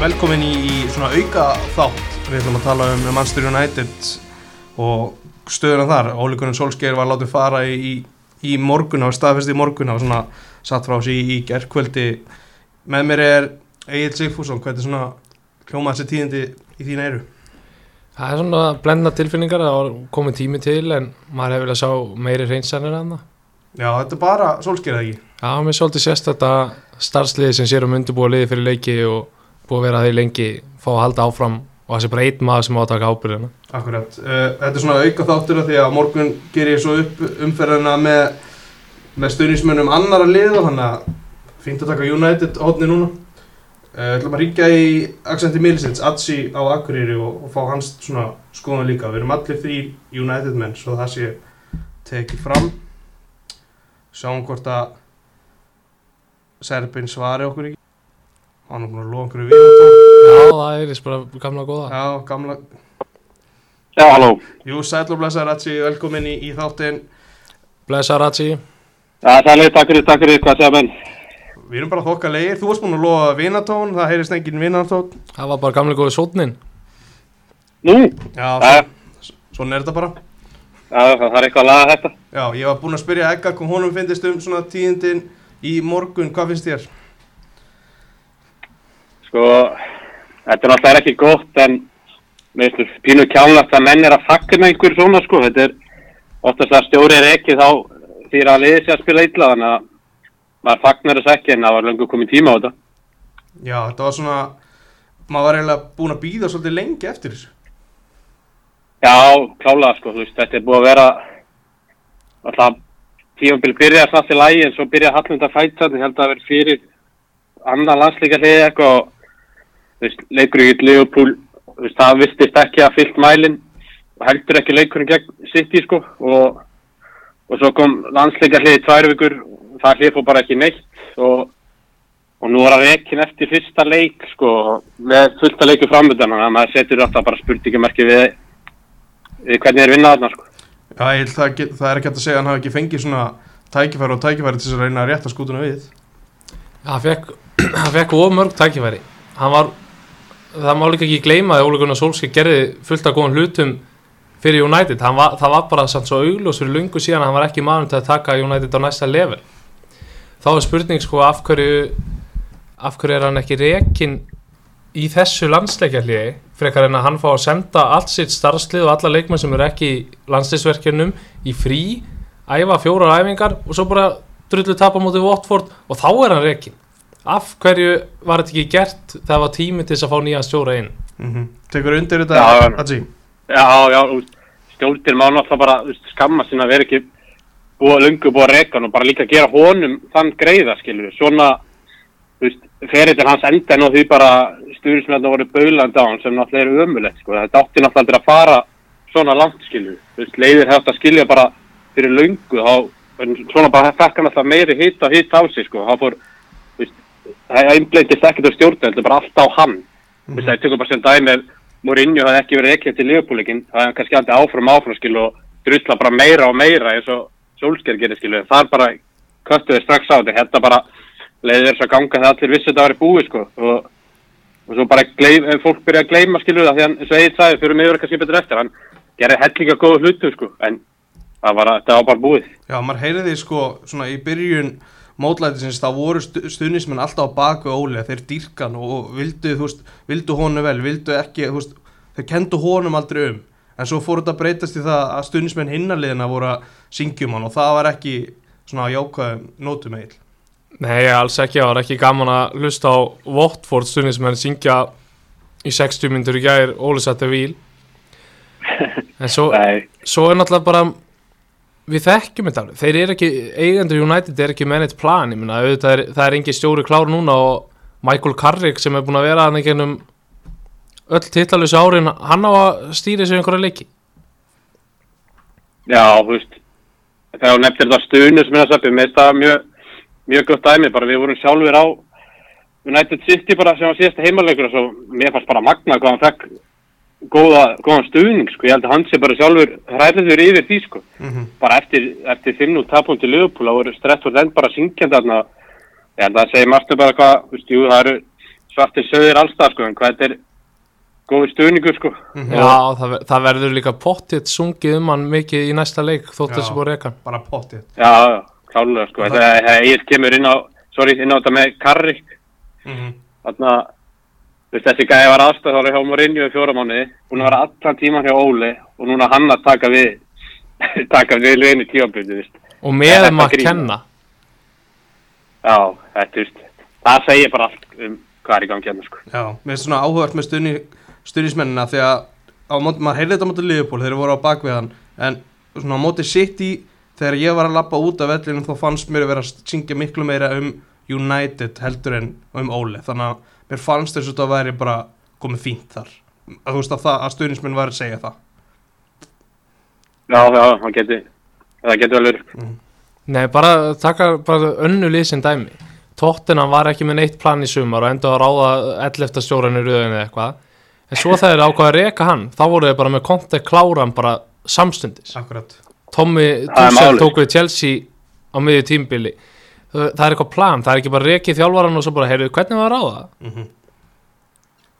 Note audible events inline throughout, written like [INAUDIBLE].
velkomin í, í svona auka þátt. Við ætlum að tala um Manchester United og stöðuna þar. Óli Gunnar Solskjær var látið fara í, í, morgun á staðfesti í morgun á svona satt frá sig í, í gerðkvöldi með mér er Egil Sigfússon. Hvernig svona hljóma þessi tíðindi í þín eyru? Það er svona blenda tilfinningar það var komið tími til en maður hefur viljað sjá meiri reynsanir en það Já, þetta er bara Solskjær eða ekki? Já, mér er svolítið sérst þetta starfsliði sem sér um undirbúa liði fyrir leiki og búið að vera því lengi fá að halda áfram og það sé bara einn maður sem á að taka ábyrðina Akkurat, uh, þetta er svona auka þáttur því að morgun ger ég svo upp umferðina með, með stuðnismönnum annara lið og þannig að fínt að taka United hótni núna. Uh, ætlum að ríkja í Accenti Milsins, Atsi á Akureyri og, og fá hans svona skoðan líka. Við erum allir því United menn svo það sé tekið fram. Sjáum hvort að Serbin svari okkur ekki hann er búin að loða okkur í viðatón Já, það er bara gamla góða. Já, gamla Já, halló. Jú, sæl og blessa Ratsi, velkomin í, í þáttinn. Blessa Ratsi Já, leið, takk fyrir, takk fyrir, hvað segja menn? Við erum bara þokka leir, þú varst búin að lofa vinatón, það heyrist engin vinatón. Það var bara gamla góði sótnin. Nú, Já, svo, svona er þetta bara. Já, það er eitthvað að laga þetta. Já, ég var búin að spyrja Egga hvað honum finnist um svona tíðindin í morgun, hvað finnst þér? Sko, þetta er náttúrulega ekki gott, en þessu pínu kjánlast að menn er að fagna einhverju svona, sko. Þetta er oftast að stjóri er ekki þá því að liði sér að spila illa, þannig að maður fagnar þess ekki, en það var lengur komið tíma á þetta. Já, þetta var svona, maður var eiginlega búin að býða svolítið lengi eftir þessu Já, klálega, sko, veist, þetta er búið að vera alltaf tímabili byrjaði samt í lægi en svo byrjaði Hallmund að fæta þetta, held að verið fyrir annan landslíka hliði eitthvað og leikur í Leopold, það vistist ekki að fyllt mælin og heldur ekki leikurinn gegn City, sko, og, og svo kom landslíka hliði tvær vikur, það hlið fór bara ekki neitt og, og nú er það rekin eftir fyrsta leik, sko, með fullta leiku framöndan, þannig að maður setur alltaf bara spurningamarki við, við hvernig er vinnað þarna, sko. Já, ég það, get, það er ekki að segja að hann hafi ekki fengið svona tækifæri og tækifæri til þess að reyna að rétta skútuna við Hann fekk, [CLEARS THROAT] hann fekk of mörg tækifæri Hann var, það má líka ekki gleyma að Óli Gunnar Solskjær gerði fullt af góðan hlutum fyrir United. Var, það var bara samt svo augljós fyrir lungu síðan að hann var ekki maður til að taka United á næsta level. Þá er spurning sko af hverju af hverju er hann ekki rekin í þessu landsleikjarliði frekar en að hann fá að senda allt sitt starfslið og alla leikmenn sem eru ekki í landsleisverkjunum í frí æfa fjórar æfingar og svo bara drullu tapa mútið Watford og þá er hann rekin af hverju var þetta ekki gert þegar var tími til þess að fá nýja stjóra inn? Mm -hmm. Tekur undir þetta, Já, Atsi? Já, já, stjórnir má náttúrulega bara skamma sinna að vera ekki búið lungu búið að reka hann og bara líka gera honum þann greiða, skilur svona þú veist, ferill hans enda en á því bara stjórnismennar voru baulandi á hann sem náttúrulega eru ömulegt, sko, þetta átti náttúrulega aldrei að fara svona langt, skilur þú veist, leiðir hefði átt að skilja bara fyrir lungu, þá, svona bara fekk hann alltaf meiri hitt og hitt á sig, sko, þá fór, það einbleitist ekkert á stjórnir, þetta er bara allt á hann, þú veist, það tökum bara sem dæmi ef Mourinho hafði ekki verið ekki til liðbúleikin það hefði kannski aldrei áfram áfram skil og drullla bara meira og meira eins og Solskjær gerir skil það er bara köttuði strax á þetta. Þetta bara leiði þess að ganga þegar allir vissi þetta að vera búið sko. Og, og svo bara gleym, ef fólk byrja að gleyma skilur það því hann eins og Egil sagði fyrir mig verið kannski betur eftir. Hann gerir hellinga góða hlutu sko en það var þetta var bara búið. Já, maður heyrði sko svona í byrjun mótlætisins þá voru stu, stuðnismenn alltaf á baku Óli þeir dýrkan og vildu, veist, vildu honu vel, vildu ekki, veist, þeir kendu honum aldrei um. En svo fór þetta að breytast í það að stuðnismenn hinnarliðina voru að syngjum hann og það var ekki svona jákvæðum nótum eil. Nei, alls ekki, það var ekki gaman að hlusta á Watford stundismenn syngja í 60 myndur í gær. Óli Sætti Víl. [LAUGHS] En svo, svo er náttúrulega bara við þekkjum þetta alveg, þeir eru ekki eigendur United er ekki með neitt plan, minna það er, það er engi stjóri klár núna og Michael Carrick sem er búin að vera hann ekki ennum öll titlalösa árin hann á að stýra sig einhverja leiki. Já þú veist þegar hún nefnir þetta stunu sem er að mér finnst það mjög, mjög gott dæmi bara við vorum sjálfur á United City bara sem var síðasta heimalegur og svo mér fannst bara magna hvað hann fekk góða, góðan stuðning sko, ég held að hann sé bara sjálfur hræðiður yfir því sko, Mm bara eftir, eftir fimm nú tapum til Liverpool, það voru stress og þenn bara syngjandi þarna, ég held að það segir margt um bara hvað, þú veist, jú, það eru svartir söður allstað sko, en hvað þetta er góður stuðningur sko. Mhm. Já, það, það verður líka pottitt sungið um hann mikið í næsta leik þótt þessi búið rekan. bara pottið. Já, já, klálega sko. Það- Það er eigið kemur inn á, sorry, inn á þetta með Karri, mm þarna, þú veist, þessi gæði var aðstæðári hjá Mourinho í fjóramáni, hún var allan tíman hjá Óli og núna hann að taka við, [LAUGHS] taka við þú veist. og Er með þetta maður grín? kenna Já, þetta, þú veist, það segir bara allt um hvað er í gangi hérna sko. Já, mér finnst svona áhugavert með stuðni, stuðnismennina því að á móti, maður heyrði þetta á móti Liverpool þegar þeir voru á bakveðan en svona á móti City þegar ég var að lappa út af vellinu þá fannst mér að vera að syngja miklu meira um United heldur en um Ole þannig að mér fannst þess að þetta væri bara komið fínt þar. Að þú veist að, það, að stuðnismenn var að segja það. Já, já, það geti, það geti vel verið. Nei, bara taka bara önnu lið sem dæmi. Tottenham var ekki með neitt plan í sumar og enda að ráða 11. stjóran í röðinu eða eitthvað. En svo þegar þeir ákvaða að reka hann þá voru þeir bara með konti kláran bara samstundis. Akkurat. Tommy Það Tuchel málið. tók við Chelsea á miðju tímbili það það er eitthvað plan, það er ekki bara rekið þjálfaran og svo bara, heyrðu, hvernig var að ráða? mm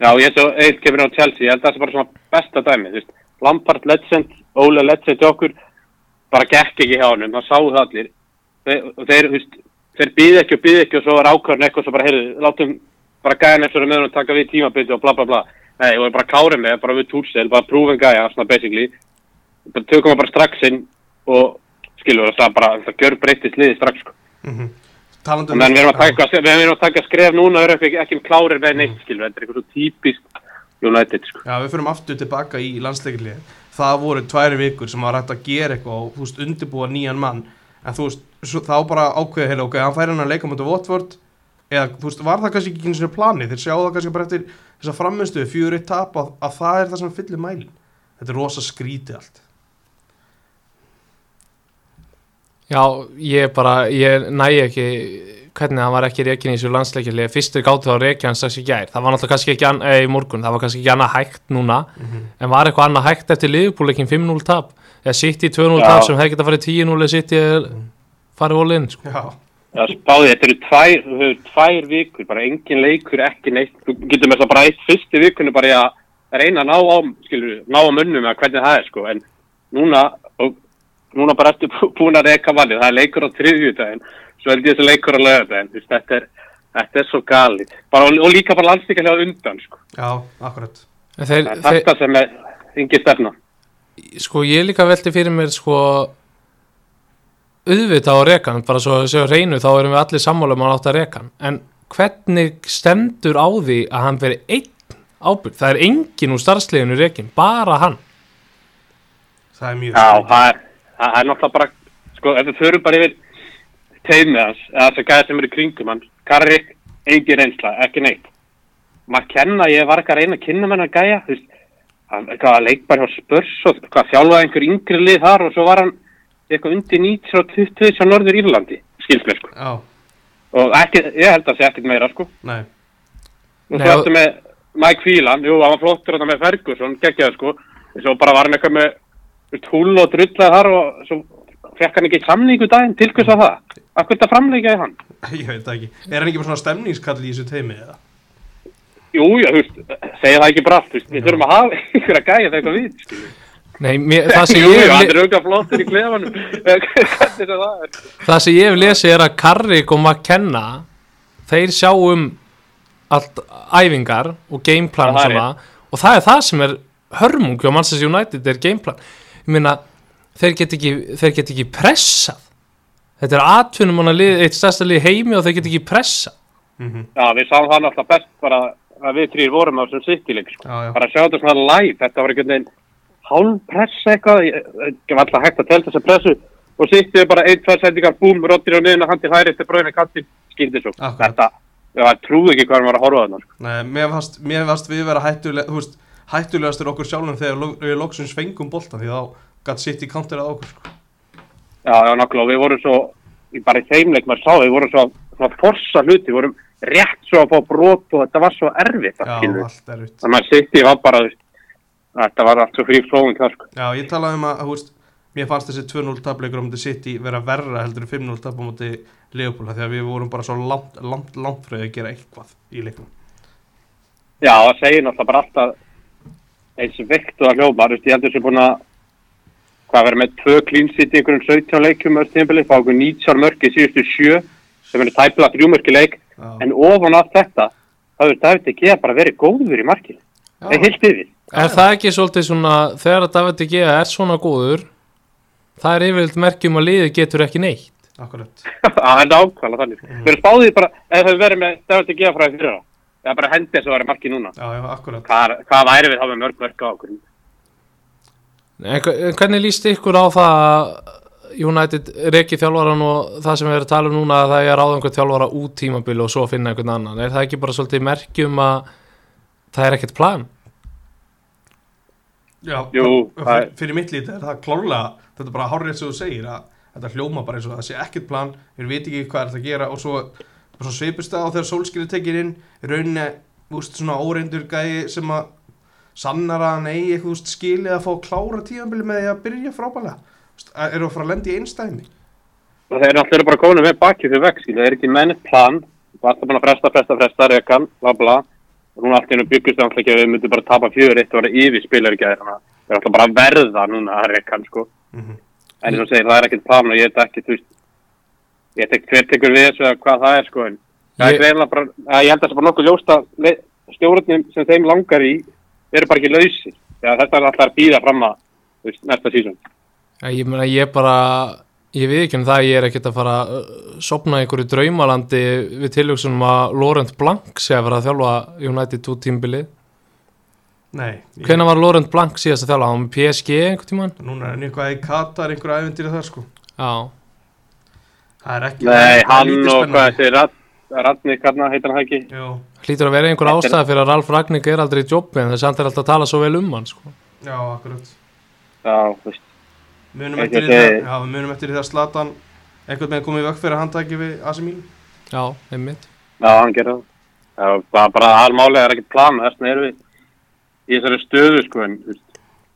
Já, ég svo eitt kemur á Chelsea, ég held að það sé bara svona besta dæmi, þú veist, Lampard legend, Óle legend hjá okkur, bara gekk ekki hjá honum, það sáu það allir, þeir, og þeir, þú veist, þeir býði ekki og býði ekki og svo var ákvörn eitthvað svo bara, heyrðu, látum bara gæja nefnir með hann taka við tímabiti og bla bla bla, nei, og bara klárið með, bara við túrsel, bara prúfum gæja, svona basically, bara tökum við bara strax inn og skilur það bara, það gjör breytist liði strax, sko. -hmm. Talandi Menn við erum að taka, við erum að taka skref núna, við erum ekki, ekki klárir með neitt, skilur, þetta er eitthvað svo típisk United, sko. Já, við fyrir aftur tilbaka í landsleikilið það voru tværi vikur sem var hægt að gera eitthvað og þú veist, undirbúa nýjan mann. En þú veist, svo, þá bara ákveða heyrðu, ok, hann færi hann að leika mútið Watford. Eða, þú veist, var það kannski ekki einu sinni plani þeir sjá það kannski bara eftir þessa framminnstu fjör eitt tap að, að það er það sem fyllir mælin þetta er rosa skrítið allt Já, ég bara, ég næ ekki hvernig hann var ekki reikin í þessu landsleikili fyrstur gáttu á reiki hans þessi gær. Það var náttúrulega kannski ekki ann, eða í morgun það var kannski ekki annað hægt núna. En var eitthvað annað hægt eftir liðbúleikin 5-0 tap? Eða sitt í 2-0 Já. tap sem hefði geta farið 10-0 eða sitt í farið all in sko. Já, Já, spáði, þetta eru tvær, þú hefur tvær vikur, bara engin leikur, ekki neitt, þú getur með það bara eitt fyrstu vikunni bara í að reyna að ná á, skilur, ná á munnum eða hvernig það er, sko, en núna, og núna bara ertu bú- búin að reyka valið, það er leikur á þriðjudaginn, svo er þessi leikur á veist, þetta er, þetta er svo galið, bara, og líka bara landstíklega undan, sko, já, akkurat. En þeir, það er þeir, þetta sem er, yngi stefna. sko ég líka velti fyrir mér sko auðvitað á rekan, bara svo að séu reynu þá erum við allir sammála um að að rekan en hvernig stendur á því að hann veri einn ábyrg það er engin úr starfsleginu rekin bara hann. Það er mjög Já, það er, það er náttúrulega bara, sko, ef við förum bara yfir teimið hans, eða þessi gæði sem eru í kringum hans, Karri, engin reynsla, ekki neitt. Maður kenna, ég var ekki að reyna að kynna hann að gæja, þú veist, hann eitthvað leikbar hjá Spurs og hvað þjálfaði einhver yngri lið þar og svo var hann eitthvað undir 90 og 20 hjá Norður Írlandi, skilst mér, sko. Já, Og ekki, ég held að það sé ekkert meira, sko. nei, Og Nei, svo og- eftir með Mike Phelan, jú, hann var flottur þarna með Ferguson, geggjaði sko, en svo bara var hann eitthvað með húll og drullað þar og svo fekk hann ekki samningu daginn, til hvers að það? Akkur þetta framleikaði hann? [LAUGHS] ég veit það ekki Er hann ekki bara svona stemningskall í þessu teimi eða? Jú, já, þú veist, segja það ekki bara allt, þú veist, við þurfum að hafa ykkur að gæja það eitthvað við. Nei, mér, það, sem [LAUGHS] ég hef hann le- er auðvitað flottur í klefanum, [LAUGHS] hvernig sem það það sem ég hef lesið er að Karrik og McKenna þeir sjá um allt æfingar og gameplan og það er það sem er hörmung hjá Manchester United er gameplan ég meina, þeir get ekki þeir get ekki pressað þetta er atvinnum hann að lið, eitt stærsta lið heimi og þeir get ekki pressað Mm Já, við sáum það náttúrulega best bara að við þrýr vorum á þessum sittileik, sko. Bara að sjá þetta svona live, þetta var einhvern veginn hálfpressa eitthvað, ég ég var alltaf hægt að telta þessa pressu og sýttið bara ein, tvær sendingar, búm, rottir á niðurna, hann til hæri eftir bröðinu kantin, skýrði svo. Akkurat. Þetta, ég trúði ekki hvað hann var að horfa á þarna. sko. nei, mér fannst, mér fannst við vera hættulega, þú veist hættulegastur okkur sjálfum þegar við loksins fengum boltan því þá gætt sitt í counterað á okkur sko. Já, já, nákvæmlega, og við vorum svo, í bara í þeimleik maður sá, við vorum svo, svona forsa hluti, við vorum rétt svo að fá brot og þetta var svo erfitt, Já, það skilur. allt er út Þannig að sýttið var bara, þú veist, þetta var allt svo frí flóðum þar, sko. Já, ég talaði um að, þú veist, mér fannst þessi 2-0 tapleikur á mútið City vera verra heldur en 5-0 tap á mútið Leopold því að við vorum bara svo langt, langt, langt því að gera eitthvað í leiknum Já, það segir náttúrulega bara alltaf eins veikt og að hljóma, þú veist, ég heldur sem búin að hvað verður með tvö klínsýtt í einhverjum 17 leikjum öll tímabili, fá okkur 19 mörg í síðustu sjö, sem er tæpilega þrjúmörki leik, Já. en ofan af þetta, þá er David að bara verið góður í markinu. Það er heilt yfir. Er það ekki svolítið svona, þegar að David De Gea er svona góður, það er yfirleitt merkjum að liðið getur ekki neitt. Akkurat [LAUGHS] Það er ákvæmlega þannig. Mm. Við erum spáðið bara, ef það verið með David ekki að fræði fyrir það. Það er bara hendi þess að það er markið núna. Já, já, Hvað, hvað væri við þá með mörg mörg á okkur? En hvernig líst ykkur á það að United reki þjálfaran og það sem við erum að tala um núna að það er ráða einhvern þjálfara út tímabili og svo finna einhvern annan. Er það ekki bara svolítið merkjum að það er ekkert plan? Já, Jú, það fyrir, fyrir mitt lítið er það klárlega þetta er bara hárrið sem þú segir að þetta hljóma bara eins og það sé ekkert plan við veit ekki hvað er það að gera og svo, svo svipust það á þegar sólskýri tekir inn rauninni, úst, svona óreindur gæi sem að sannar að hann eigi eitthvað úst, skilið að fá klára tíðanbili með því að byrja frábælega eru að fara að lenda í einstæmi Það er alltaf bara komin með bakið fyrir vekk. Það er ekki mennið plan. Alltaf að fresta, fresta, fresta, rekan, bla bla. Og núna allt í einu byggust það alltaf ekki að við myndum bara tapa fjögur eitt og vera yfir spilar ekki að það. Er alltaf bara verða núna að rekan, sko. Mhm. En eins og segir, það er ekkert plan og ég veit ekki, þú veist, ég veit ekki hver tekur við þessu eða hvað það er, sko. En það Ég- er greinlega bara, að ég held að það er bara nokkuð ljóst að stjórnum sem þeim langar í eru bara ekki lausir. Já, þetta er alltaf að býða fram að, veist, næsta sísón. Ja, ég meina ég bara ég við ekki um það, ég er ekkert að fara að uh, sopna í einhverju draumalandi við tilhugsunum að Laurent Blanc sé að vera að þjálfa United út tímbilið Nei, ég, hvenær var Laurent Blanc síðast að þjálfa, hann var með PSG einhvern tímann? núna er hann eitthvað í Katar einhverja æfintýri það sko Já, það er ekki Nei, það er hann og hvað þessi Radnik, hann heitir hann það ekki. Hlýtur að vera einhver er- ástæða fyrir að Ralf Ragník er aldrei í jobbi en þess að hann er alltaf að tala svo vel um hann sko. já, akkurat Já, þú veist. munum Ekki eftir, að því það, við munum eftir því það Slatan einhvern veginn komið í vökk fyrir að hann taki við Milan Já, einmitt Já, hann gerði það. Já, bara, bara aðalmálið er ekkert plan, þess vegna erum við í þessari stöðu, sko, en, þú veist,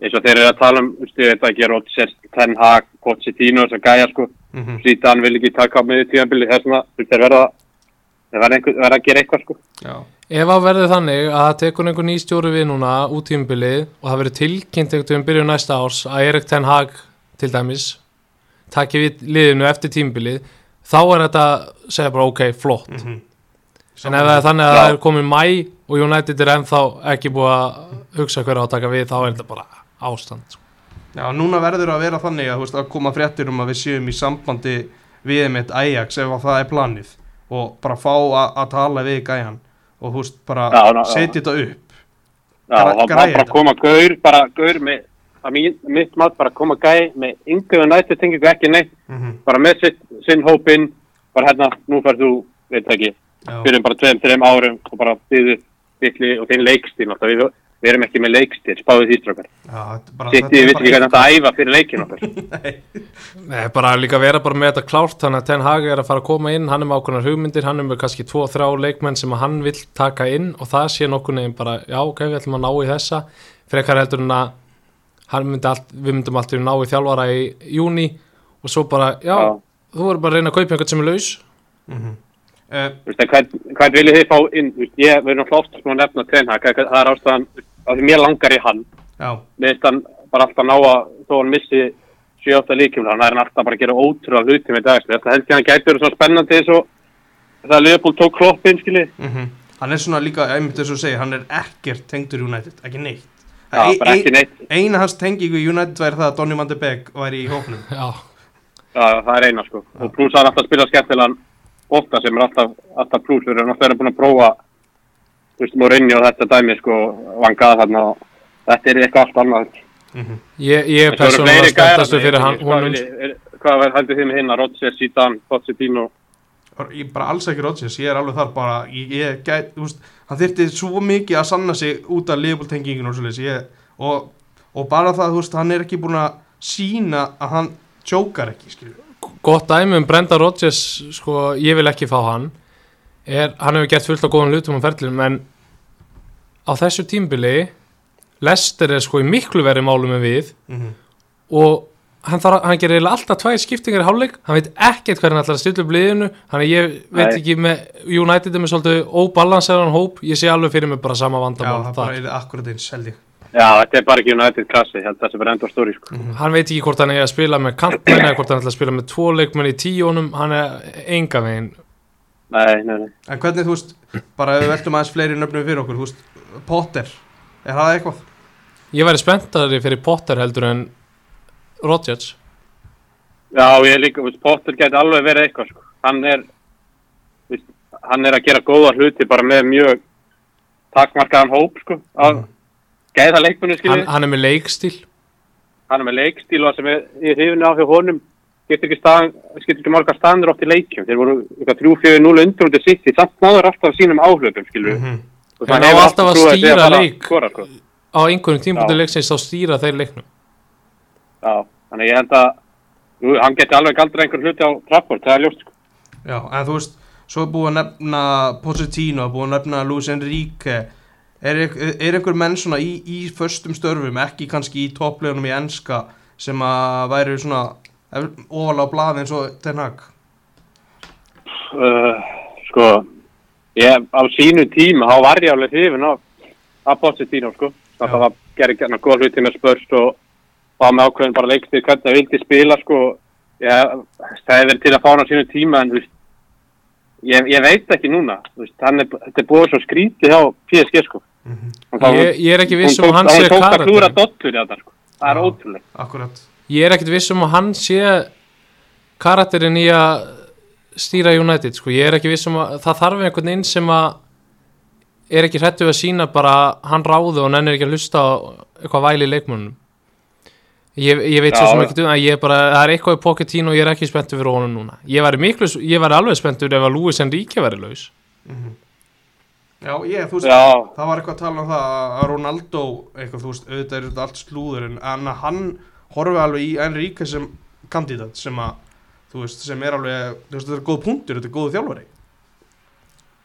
eins og þeir eru að tala um, þú veist, ég veit ekki, Rodgers, Ten Hag, Pochettino, þess að gæja, sko, mm -hmm. Zidane vil ekki taka á miður tíðanbili, þess veist, þeir verða, þeir verða, einhver, verða að gera eitthvað, sko. Já, Ef að verði þannig að það tekur einhver ný stjóri við núna út tímbilið og það verður tilkynnt einhvern veginn byrju næsta árs að Erik Ten Hag til dæmis taki við liðinu eftir tímbilið þá er þetta að segja bara ok, flott mm en ef það er þannig að Já. það er komin mæ og United er ennþá ekki búið að hugsa hver á að taka við þá er þetta bara ástand sko. Já, núna verður að vera þannig að, þú veist, að koma fréttir um að við séum í sambandi við með Ajax ef að það er planið og bara fá að, tala við gæjan og þú veist, bara setja þetta upp. Já, var græja bara koma gaur, bara gaur með, að mitt mat, bara koma gæi með yngur nættu tengingu ekki neitt, mm bara með sitt, sinn hópinn, bara hérna, nú færð þú, veit ekki, fyrir bara tveim, þreim árum og bara bygli og þinn leikstíl við, við erum ekki með leikstíl, spáðið því strókar. já, þetta er bara Sitt ég vissi ekki hvernig þetta æfa fyrir leikin okkar. [LAUGHS] Nei, Nei, bara líka vera bara með þetta klárt þannig að Ten Hag er að fara að koma inn hann er með ákveðnar hugmyndir, hann er með kannski tvo, þrjá leikmenn sem hann vill taka inn og það sé nokkur neginn bara, já ok, við ætlum að ná í þessa frekar heldur en að hann myndi allt, við myndum alltaf ná í þjálfara í júni og svo bara, já, Já. þú verður bara að reyna að kaupa einhvern sem er laus mm uh, Þú veist, en hvern, hvern viljið þið fá inn, ég verður náttúrulega oftast að nefna Tenhag, það er ástæðan, að því mér langar í hann, Já, með þetta hann bara alltaf ná að, þó hann missi 7-8 líkjum, hann er alltaf bara að gera ótrúlega hluti með dags, þetta held ég að hann gæti verið svo spennandi eins og það að Leopold tók kloppinn, skiljið. mm hann er svona líka, einmitt þess að segja, hann er ekkert tengdur United, ekki neitt Já, bara ekki neitt. Eina hans tengingu í United væri það að Donny van de Beek væri í hóknum [LAUGHS] já, Já, það er eina sko. Og pluss hann alltaf að spila skemmtilegan bóta sem er alltaf, alltaf pluss. Við erum alltaf verið búin að prófa, þú veist, Mourinho og þetta dæmi sko, vangað þarna og þetta er eitthvað allt annað. mm ég, ég er En svo eru persónulega spenntastu fyrir ég hann hvað er- hældið þið með hinna, Rodgers, Zidane, Pochettino? Ég bara alls ekki Rodgers, ég er alveg þar bara ég, ég gæt, þú veist, hann þyrfti svo mikið að sanna sig út af Liverpool tengingin og ég, og, og bara það, þú veist, hann er ekki búin að sína að hann tjókar ekki, skilju gott dæmi um Brenda Rodgers sko, ég vil ekki fá hann er, hann hefur gert fullt af góðan hlutum á ferlunum en á þessu tímbili Lester er sko í miklu verið málum en við mm -hmm. og hann, þarf, hann gerir alltaf tvær skiptingar í hálfleik hann veit ekkert hvernig hann ætlar að stilla upp liðinu þannig að ég veit Nei. ekki með United er með svolítið óbalanseran hóp ég sé alveg fyrir mig bara sama Já, vandamál það þar. bara er akkurat eins, held ég Já, þetta er bara ekki United klassi, það sem er enda stóri, sko. hann veit ekki hvort hann er að spila með kantmenn eða hvort hann ætlar að spila með tvo leikmenn í tíunum hann er enga veginn Nei, nei, nei. En hvernig, þú veist, bara ef við veltum aðeins fleiri nöfnum fyrir okkur, þú veist, Potter, er það eitthvað? ég væri spenntari fyrir Potter heldur en Rodgers Já, ég líka, veist, Potter geti alveg verið eitthvað, sko. Hann er, veist, hann er að gera góða hluti bara með mjög takmarkaðan hóp, sko, af gæða leikmennu, hann, skiljið. hann er með leikstíl Hann er með leikstíl og það sem er í hrifinu af hjá honum, getur ekki, ekki marga staðnir oft í leikjum. Þeir voru eitthvað 3-4-0 undir undir sitt, í samt náður alltaf sínum áhlöpum, skiljið. Mhm. Og Hann það á hefur alltaf að því stýra að leik. skora, sko. á einhverjum Já. leiksins þá stýra þeir leiknum Já, þannig ég held að, jú, hann geti alveg galdra einhver hluti á Trafford, það er ljóst, sko. Já, en þú veist, svo er búið að nefna Pochettino, búið að nefna Luis Enrique er, er einhver menn svona í, í föstum störfum, ekki kannski í topplegunum í enska sem að væri svona ofalega á blaði eins og Ten Hag. Uh, sko ég, á sínu tíma þá var ég alveg hrifin af af Pochettino sko. Já. það var gerði gerna góð hluti með spörst og var með ákveðin bara leikstir hvernig það vildi spila sko. Ég, það hefur verið til að fá hann á sínu tíma en þú veist ég, ég veit ekki núna veist, hann er, þetta er búið svo skrítið hjá PSG sko. Hann þá- ég, ég er ekki viss um að hann tók- sé hún tók að klúra karakter dollur í þetta sko. Það er ótrúlega Akkurat ég er ekkit viss um að hann sé karakterin í að stýra United sko. ég er ekki viss um að það þarf einhvern veginn sem að er ekki hrættu að sína bara hann ráði og nennir ekki að hlusta á eitthvað væli í leikmönnum. Ég, ég veit svo sem ekki um að ég er bara, það er eitthvað í Pochettino og ég er ekki spenntur fyrir honum núna. Ég væri, miklu, ég væri alveg spenntur ef að Luis Enrique væri laus. Já, ég, þú veist, já, það var eitthvað að tala um það að Ronaldo, eitthvað, þú veist, auðvitað er þetta allt slúður en, en að hann horfi alveg í Enrique sem kandidat sem að, þú veist, sem er alveg, þú veist, þetta er góð punktur, þetta er góð þjálfari.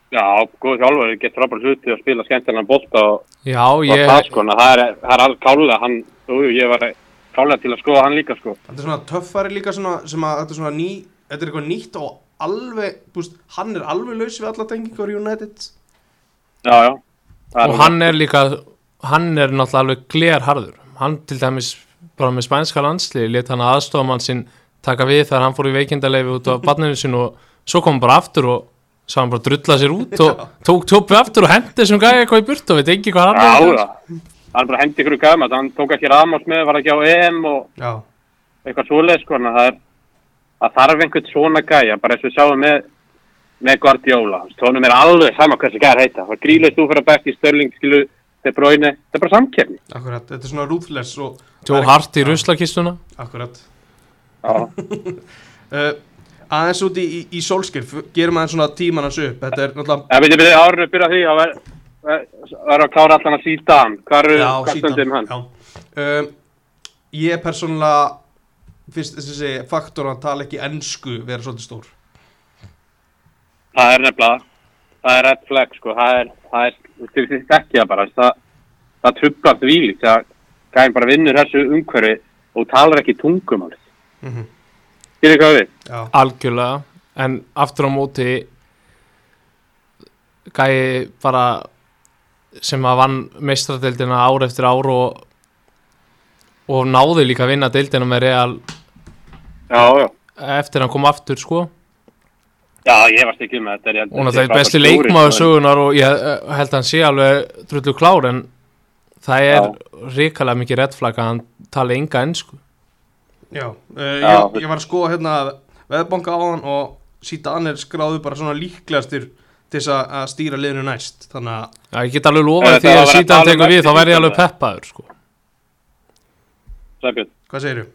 Já, góð þjálfur getur frábært hluti að spila skemmtilega bolta og já, ég, það sko, það er, það er alveg kálega hann, jú, ég var kálega til að skoða hann líka sko. Þetta er svona töffari líka svona, sem að þetta er svona ný, þetta er eitthvað nýtt og alveg, þú veist, hann er alveg laus við alla tengingar United. Já, já. Og hann er líka hann er náttúrulega alveg glerharður. Hann til dæmis bara með spænska landslið let hann aðstofamann sinn taka við þegar hann fór í veikindaleifi út á [LAUGHS] barninu sin og svo kom hann bara aftur og sá hann bara drulla sér út og tók tópi aftur og hendi þessum gæði eitthvað í burt og veit ekki hvað hann já, er að já, hann bara hendi ykkur gæma hann tók ekki Ramos með, var ekki á EM og Já, eitthvað svoleið sko, það er það þarf einhvern svona gæja, bara eins og við sjáum með með Guardiola, tónum er alveg sama hvað þessi gæjar heita, það var gríleist þú De Bruyne þetta er bara samkefni akkurat, þetta er svona ruthless og Tó hart í ruslakistuna. Akkurat. Já, uh, [LAUGHS] Aðeins út í, í, sólskir, gerum aðeins svona tíman hans upp. Þetta er náttúrulega við byrjum árinu að byrja því að vera að klára allan að síta hann hvað er hvað stöndum hann já. Um, Ég persónulega fyrst þessi faktor að tala ekki ensku vera svolítið stór. Það er nefnilega það er red flag sko, það er það er, þú veist ekki það bara það, það trublar dvílíkt það gæðin bara vinnur þessu umhverfi og talar ekki tungumál. Mm -hmm. skilur hvað við? Já, algjörlega. En aftur á móti gæði bara sem að vann meistradeildina ár eftir ár og, og náði líka að vinna deildina með Real Já, já. eftir hann kom aftur sko Já, ég varst ekki með þetta ég held að og þetta sé náttúrulega frábær besti leikmaður sko. sögunar og ég eh, held að hann sé alveg drullu klár en það er ríkalega mikið reddflag að hann tala enga ennsku já, uh, Já. ég, ég var að skoða hérna veðbanka á hann og síðan er skráðu bara svona líklegastir til þess að að stýra liðinu næst þannig að, Já, ég get alveg lofað Eh, því það að síðan tala um tekur við þá verð ég alveg peppaður sko. Sæbjörn, hvað segirðu?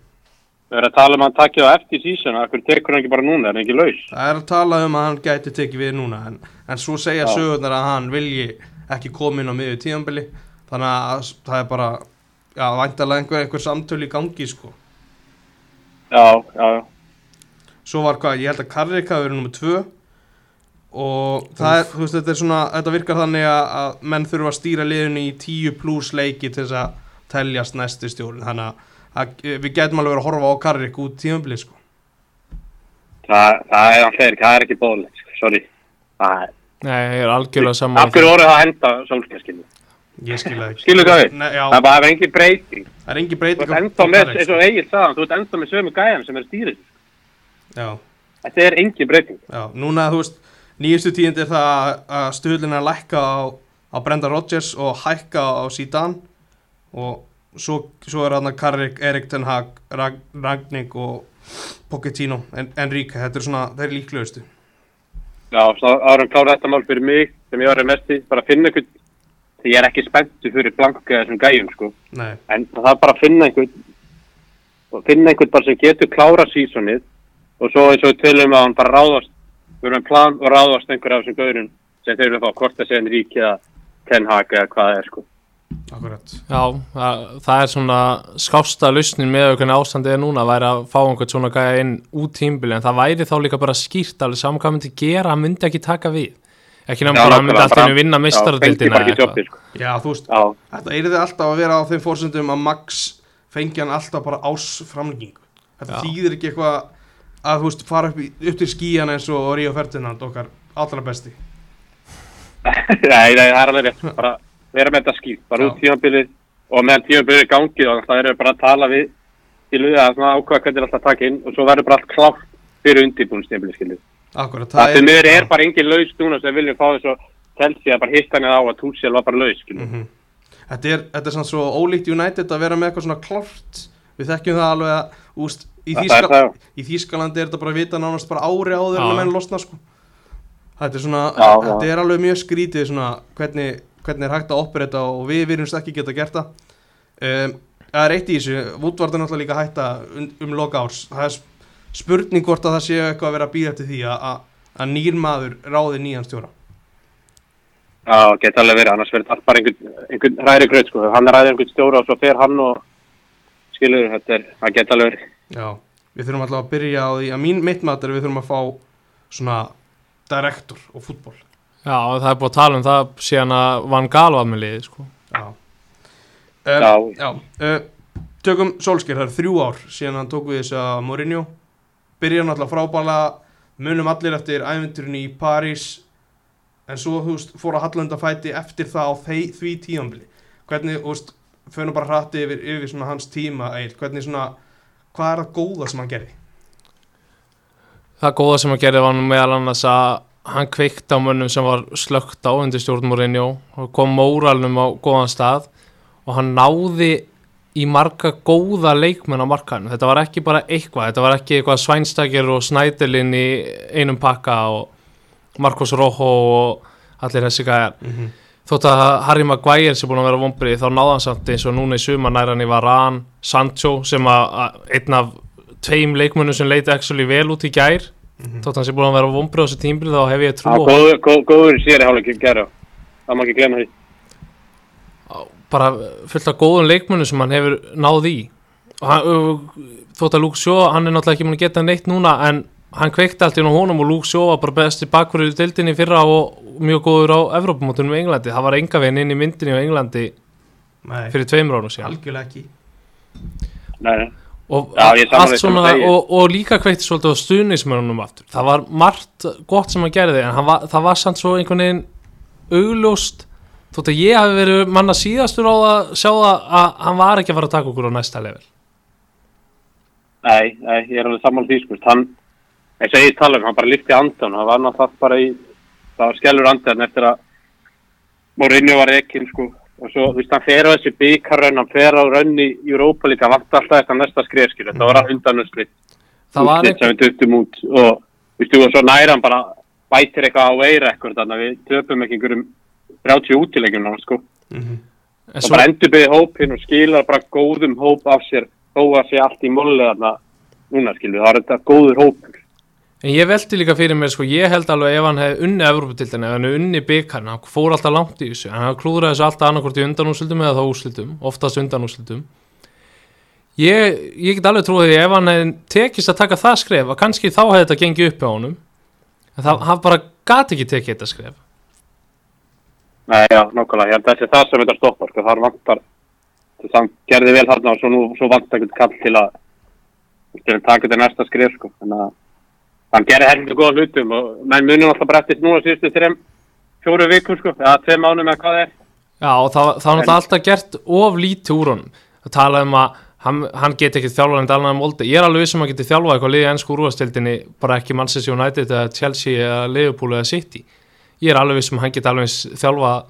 Við erum að tala um að hann takja á eftir sísona, akkur tekur hann ekki bara núna, er hann ekki laus? Það er að tala um að hann gæti tekið við núna en, en svo segja Já. sögurnar að hann vilji ekki koma inn á miðju tíðanbili þannig að það er bara já, væntalega einhver, einhver samtöl í gangi sko. Já, já, já. svo var hvað, ég held að Karrik hafi verið nummið tvö og það er, þú veist, þetta er svona þetta virkar þannig að, að menn þurfa að stýra liðinu í 10 pluss leiki til þess að teljast næstu stjórn þannig að að við getum alveg að horfa á Karrik út tímabilið sko. Það, það er hann fyrir, það er ekki bóðilegt, sko, sorry. Það Nei, ég er algjörlega saman af hverju voru það að henda Solskjaer, skilu? ég skilja það ekki við? Nei, já, Það er bara engin breyting. það er engin Þú breyting ert á- enda með, eins og Egil sagði, þú ert enda með sömu gæjan sem er stýrið. sko. já, Þetta er engin breyting. já, núna þú veist nýjustu tíðindi er það að- stuðlina er lækka á, á Brenda Rodgers og hækka á Zidane og svo, svo er hann Karrik, Erik Ten Hag Rag, Ragnik og Pochettino, en, Enrique, þetta er svona þeir líklegustu Já, árum klára þetta mál fyrir mig, sem ég var að mest í, bara að finna einhvern, því ég er ekki spenntu fyrir blanka þessum gæjum, sko. Nei, En það er bara að finna einhvern, og finna einhvern bara sem getur klára sísonið, og svo eins og við tölum að hann bara ráðast, við erum plan og ráðast einhver af þessum gaurum sem þeir eru að fá að segja en ríki eða Ten Hag eða hvað það er, sko. Akkurat. Já, það, það er svona skásta lausnin með hvernig ástandið er núna væri að fá einhvern svona gæja inn út tímbili en það væri þá líka bara skýrt alveg saman hvað myndi gera, hann myndi ekki taka við. Ekki nefnum bara að hann myndi alltaf inn vinna eða ekki jobbið, sko. Já, þú veist, Já, þetta er þið alltaf að vera á þeim fórsöndum að Max fengi hann alltaf bara ás framlengingu Þetta Já. þýðir ekki eitthvað að þú veist, fara upp, í, upp til skíjan eins og Ríó Ferdinand okkar allra besti. [LAUGHS] Nei, nei, það er alveg rétt, bara vera með þetta skýrt, bara Já. út tímabilið og meðan tímabilið er í gangi og það eru bara að tala við til við að svona ákvæða hvernig er alltaf að taka inn og svo verður bara allt klátt fyrir undirbúinstímabilið, skiljið. Akkurat, Það sem miður er bara engin laus núna sem viljum fá þess að telsi að bara hitta hann á að Túsjál var bara laus, skiljið. Mhm. Þetta er, þetta er samt svo ólíkt United að vera með eitthvað svona klárt Við þekkjum það alveg að úst, í, Það er það, í Þýskalandi er þetta bara að vita nánast bara ári áður en menn losna sko. Þetta er svona, já. þetta er alveg mjög skrítið svona hvernig, hvernig er hægt að operita og við virðumst ekki geta gert það. Um, Það er eitt í þessu, Woodward er náttúrulega líka að hætta um, um loka árs. Það er sp- spurning hvort að það sé eitthvað að vera að býða til því að, að, að nýr maður ráði nýjan stjóra. Já, geta alveg verið, annars verður allt bara einhvern, einhvern hræri gröð, sko. Hann ræðir einhvern stjóra og svo fer hann og skilur, þetta er, það geta alveg verið. Já, við þurfum alltaf að byrja á því að mín mitt mat að við þurfum að fá svona direktor og fútból Já, það er búið að tala um það síðan að Van Gaal var með liði sko. Já um, Já. já uh, Tökum Solskjær, það er þrjú ár síðan hann tók við þess að Mourinho byrja náttúrulega frábæla munum allir eftir æventurinn í París en svo þú veist fór að hallanda fæti eftir það á þei, því tíðanbili hvernig, þú veist, fyrir bara hratti yfir, yfir svona hans tíma Egil, hvernig svona hvað er það góða sem hann gerði? Það góða sem hann gerði var nú meðal annars að hann kveikti á mönnum sem var slögt á undir stjórnmórinjó og kom móralnum á góðan stað og hann náði í marga góða leikmenn á markanum. Þetta var ekki bara eitthvað, þetta var ekki eitthvað svænstakir og snædelinn í einum pakka og Marcos Rojo og allir þessi gæjar. Mm -hmm. Þótt að Harry Maguire sem búin að vera vombrið þá náði hann samt eins og núna í suma næran í Varan, Sancho sem að einn af tveim leikmönnum sem leiti actually vel út í gær þótt hann sé búin að vera vombrið á þessu tímbil þá hef ég trú á góður, góð, góður sér í hálfleikum gera. Það má ekki glemma því. bara fullt af góðum leikmönnum sem hann hefur náð í hann, þótt að Luke Shaw hann er náttúrulega ekki múin að geta neitt núna en hann kveikti allt í honum og Luke Shaw var bara besti deildinni í fyrra og mjög góður á Evrópumótunum í Englandi það var enga veginn inn í myndinni á Englandi Nei, fyrir tveimur árum síðan algjörlega ekki Nei, nei. Og, Já, allt svona, og, og líka kveikti svolítið á stuðnismörunum aftur það var margt gott sem hann gerði en hann var, það var samt svo einhvern veginn augljóst þótt að ég hafi verið manna síðastur á að sjá það að hann var ekki að fara að taka okkur á næsta level Nei, nei, ég er alveg saman því, sko. Hann, eins og ég tala um, hann bara lyfti andan. Hann var náttúrulega bara í, það var skellur andan eftir að Mourinho var ekkin, sko. Og svo, þú veist, hann fer á þessi byggarraun, hann fer á raun í Europa líka, vant alltaf eftir næsta skrif, skilur. Það var undanúrslit. það var duttum út og, þú veist, og svo næra hann bara bætir eitthvað á veira eitthvað, þannig að við töpum ekki einhverjum 30 útilegjum náttúrulega, sko. mm -hmm. og svo, bara endur byggði hópinn og skilar bara góðum hóp af sér þó að sé allt í molli þarna núna skilur, það er þetta góður hópur en ég veldi líka fyrir mér sko, ég held alveg ef hann hefði unni Evróputildina, ef hann hefði unni byggarna hann fór alltaf langt í þessu, en hann klúðraði þessu alltaf annarkvort í undanúslitum eða þá úslitum oftast undanúslitum ég, ég get alveg trúið því ef hann hefði tekist að taka það skref að kannski þá hefði þetta gengið upp hjá honum. En það, hann bara gati ekki tekið þetta skref. Nei, já, nákvæmlega, ég held þessi það sem þetta stoppar, sko, þar vantar þess að hann gerði vel þarna og svo, svo vant ekkert kall til að til að taka þetta næsta skrif sko. þannig að hann gerði heldur góða hlutum og menn munum alltaf bara eftir núna síðustu þreim fjóru vikum sko, eða tvei mánum eða hvað það er. Já, og það, það var náttúrulega alltaf gert of lítið úr honum. Að tala um að hann, hann geti ekki þjálfað en dalnaði moldi ég er alveg vissum að hann geti þjálfað eitthvað liðið ennsku úrvastildinni bara ekki Manchester United eða Chelsea eða Liverpool eða City. Ég er alveg vissum að hann geti alveg þjálfað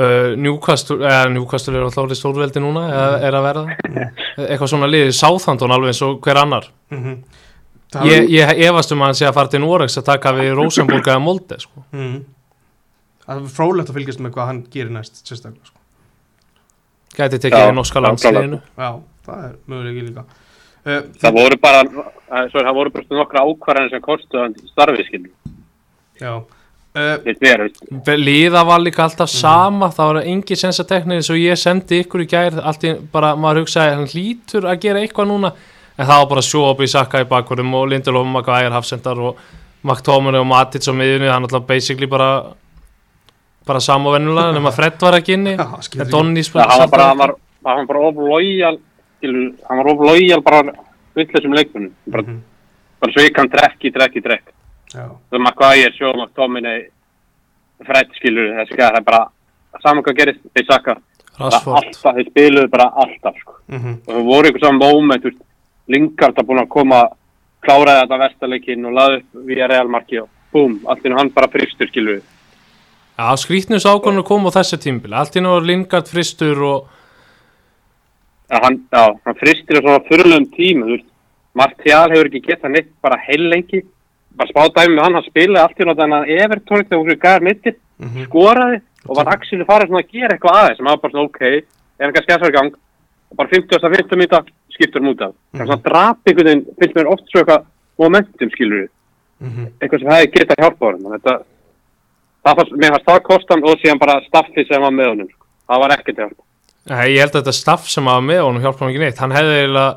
uh, Newcastle eða Newcastle er alltaf orðið stórveldi núna eða er að verða. [LAUGHS] Eitthvað svona liðið Southampton alveg eins og hver annar. Mm ég, ég efast um að hann sé að fara til Norex að taka við Rosenborg eða Molde sko. mm. Það er frólægt að fylgjast með hvað hann gerir næst sérstaklega sko. gæti tekið við norska já, landsliðinu Já, það er möguleiki líka uh, það voru bara, eh, svo, það voru bara nokkra ákvarðanir sem kostu hann starfið skilur, Já uh. Líða var líka alltaf sama það var engi sensateknir eins og ég sendi ykkur í gær allt í bara maður hugsaði hann hlýtur að gera eitthvað núna en það var bara sjóp í sakka í bakverðum og Lindelof Maguire hafsendar og McTominay og Matic á miðunni hann alltaf basically bara bara sama vennulega nema [LAUGHS] Fred var ekki inni. Skiptir en. Donny það hann var bara, hann var, hann var bara of lojal skilur, hann var of lojal bara vittlesum leikunum bara, Mhm. bara sveik hann trekk í trekk í trekk Já, það er Maguire, Sjó, McTominay Fred skilur, það er bara saman hvað gerist, þeir sakka bara Rashford. Alltaf, þeir spiluðu bara alltaf sko. mhm, og það voru ykkur saman moment veist, Lingard að búin að koma kláraði þetta vestarleikin og laði upp via realmarki og búm, allt inn hann bara fristur skilur við Já, skrítnus ákvörnur kom á þessi tímbil allt í nú var Lingard fristur og Já, hann, já, hann fristir á svona fyrirlegum tíma, þú veist, Martial hefur ekki getað neitt bara heil lengi, bara spáðdæmi með hann, hann spilaði allt í náttúrulega þannig að Evertónik þegar hún gæðar mittir, mhm. skoraði og var Axel farið svona að gera eitthvað aðeins. Sem var bara svona ok, er hann kannski að í gang? Og bara 50. 50. mýta skiptur hann út af. Það er svona drap einhvern veginn, finnst mér oft svo eitthvað momentum skilur við, mhm. eitthvað sem hefði getað hjálpa honum. og Þetta, það fannst, mér fannst það kostan og síðan bara staffið sem var með honum. sko. Það var ekkert hjálpa. Nei, ég held að þetta staff sem var með honum hjálpa hann ekki neitt, hann hefði eiginlega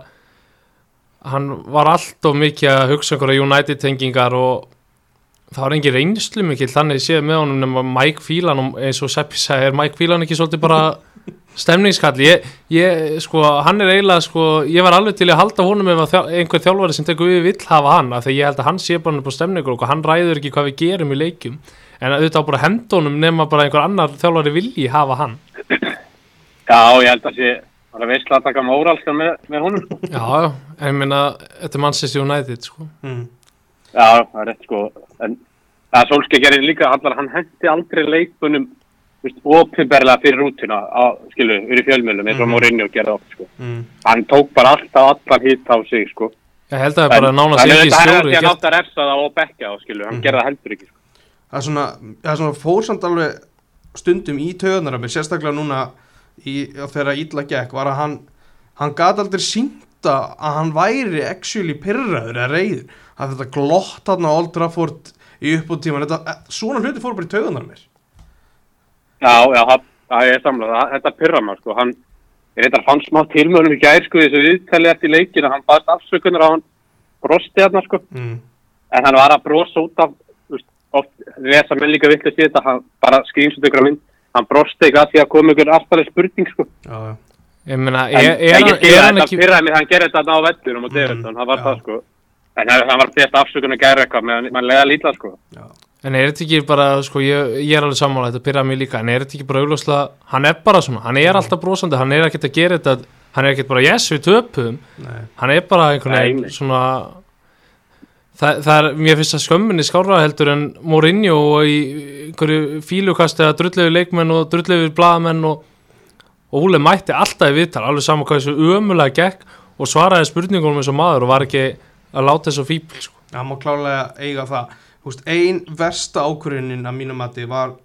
hann var allt of mikið að hugsa einhverja United tengingar og það var engin reynslu mikill þannig séð með honum nema Mike Phelan eins og Seppi sagði, er Mike Phelan ekki svolítið bara stemningskall ég, ég, sko, hann er eiginlega sko, ég var alveg til að halda honum ef að þjá, einhver þjálfari sem tekur við vill hafa hann af því ég held að hann sé bara upp á stemningur og hann ræður ekki hvað við gerum í leikjum en auðvitað bara að henda honum nema bara einhver annar þjálfari vilji hafa hann Já, ég held að sé, það er veistlega að taka móralskan með, með honum. sko. Já, já, en ég meina, þetta er Manchester United, sko. mhm. Já, það er rétt sko en það Solskjaer gerir líka allar, hann hendi aldrei leikunum ofinberlega fyrir rútuna á, skilu, fyrir fjölmjölum eins og Mhm. Mourinho gerði oft sko mhm. hann tók bara alltaf allan hitt á sig sko Ég held að það er bara nánast ekki er stjóri. því að gert- nátt að refsa það og bekka þá skilu, hann Mhm. gerði það heldur ekki sko. Það er svona, það er svona fórsamt alveg stundum í töðunar sérstaklega núna í, þegar ítla gekk, var að hann hann gat aldrei sínta að hann væri actually pyrraður eða reyður, að þetta glott hann á Old Trafford í uppbúttíman þetta, eh, svona hluti fór bara í töðunar mér Já, já, það, það er samlað, það, þetta pyrra maður sko, hann er þetta fann smá tilmörnum í gær sko þessu viðtali eftir leikina, hann baðst afsökunar á hann brosti hann sko mm. en hann var að brosa út af þú veist, oft lesa menn líka vitlega sér þetta hann bara skrýmsut ykkur að mynd hann brosti ekki að því að koma ykkur aftalega spurning sko. já, já. Ég meina, en, er, en ég er að hann þetta ekki... pyrraði mig hann gerði þetta á vettunum og Mhm, Davidson, hann var já. það sko en hann, hann var best afsökun að gera eitthvað meðan mann lega lítla sko já. En er þetta ekki bara, sko, ég, ég er alveg sammála, þetta pyrraði mig líka, en er þetta ekki bara augljóslega, hann er bara svona, hann er alltaf brosandi, hann er ekkert að gera þetta, hann er ekkert bara, yes, við töpum, Nei. hann er bara einhvern veginn svona, það, það er, mér finnst það skömminni skára heldur en Mourinho og í einhverju fílukasti að drullegu leikmenn og drullegu blaðamenn og, og Úle mætti alltaf í viðtal, alveg saman hvað þessu ömulega gekk og svaraði spurningunum eins og maður og var ekki að láta þessu fíbl, sko. Það má klálega eiga það Húst, Ein versta ákvörðunin að mínum mati var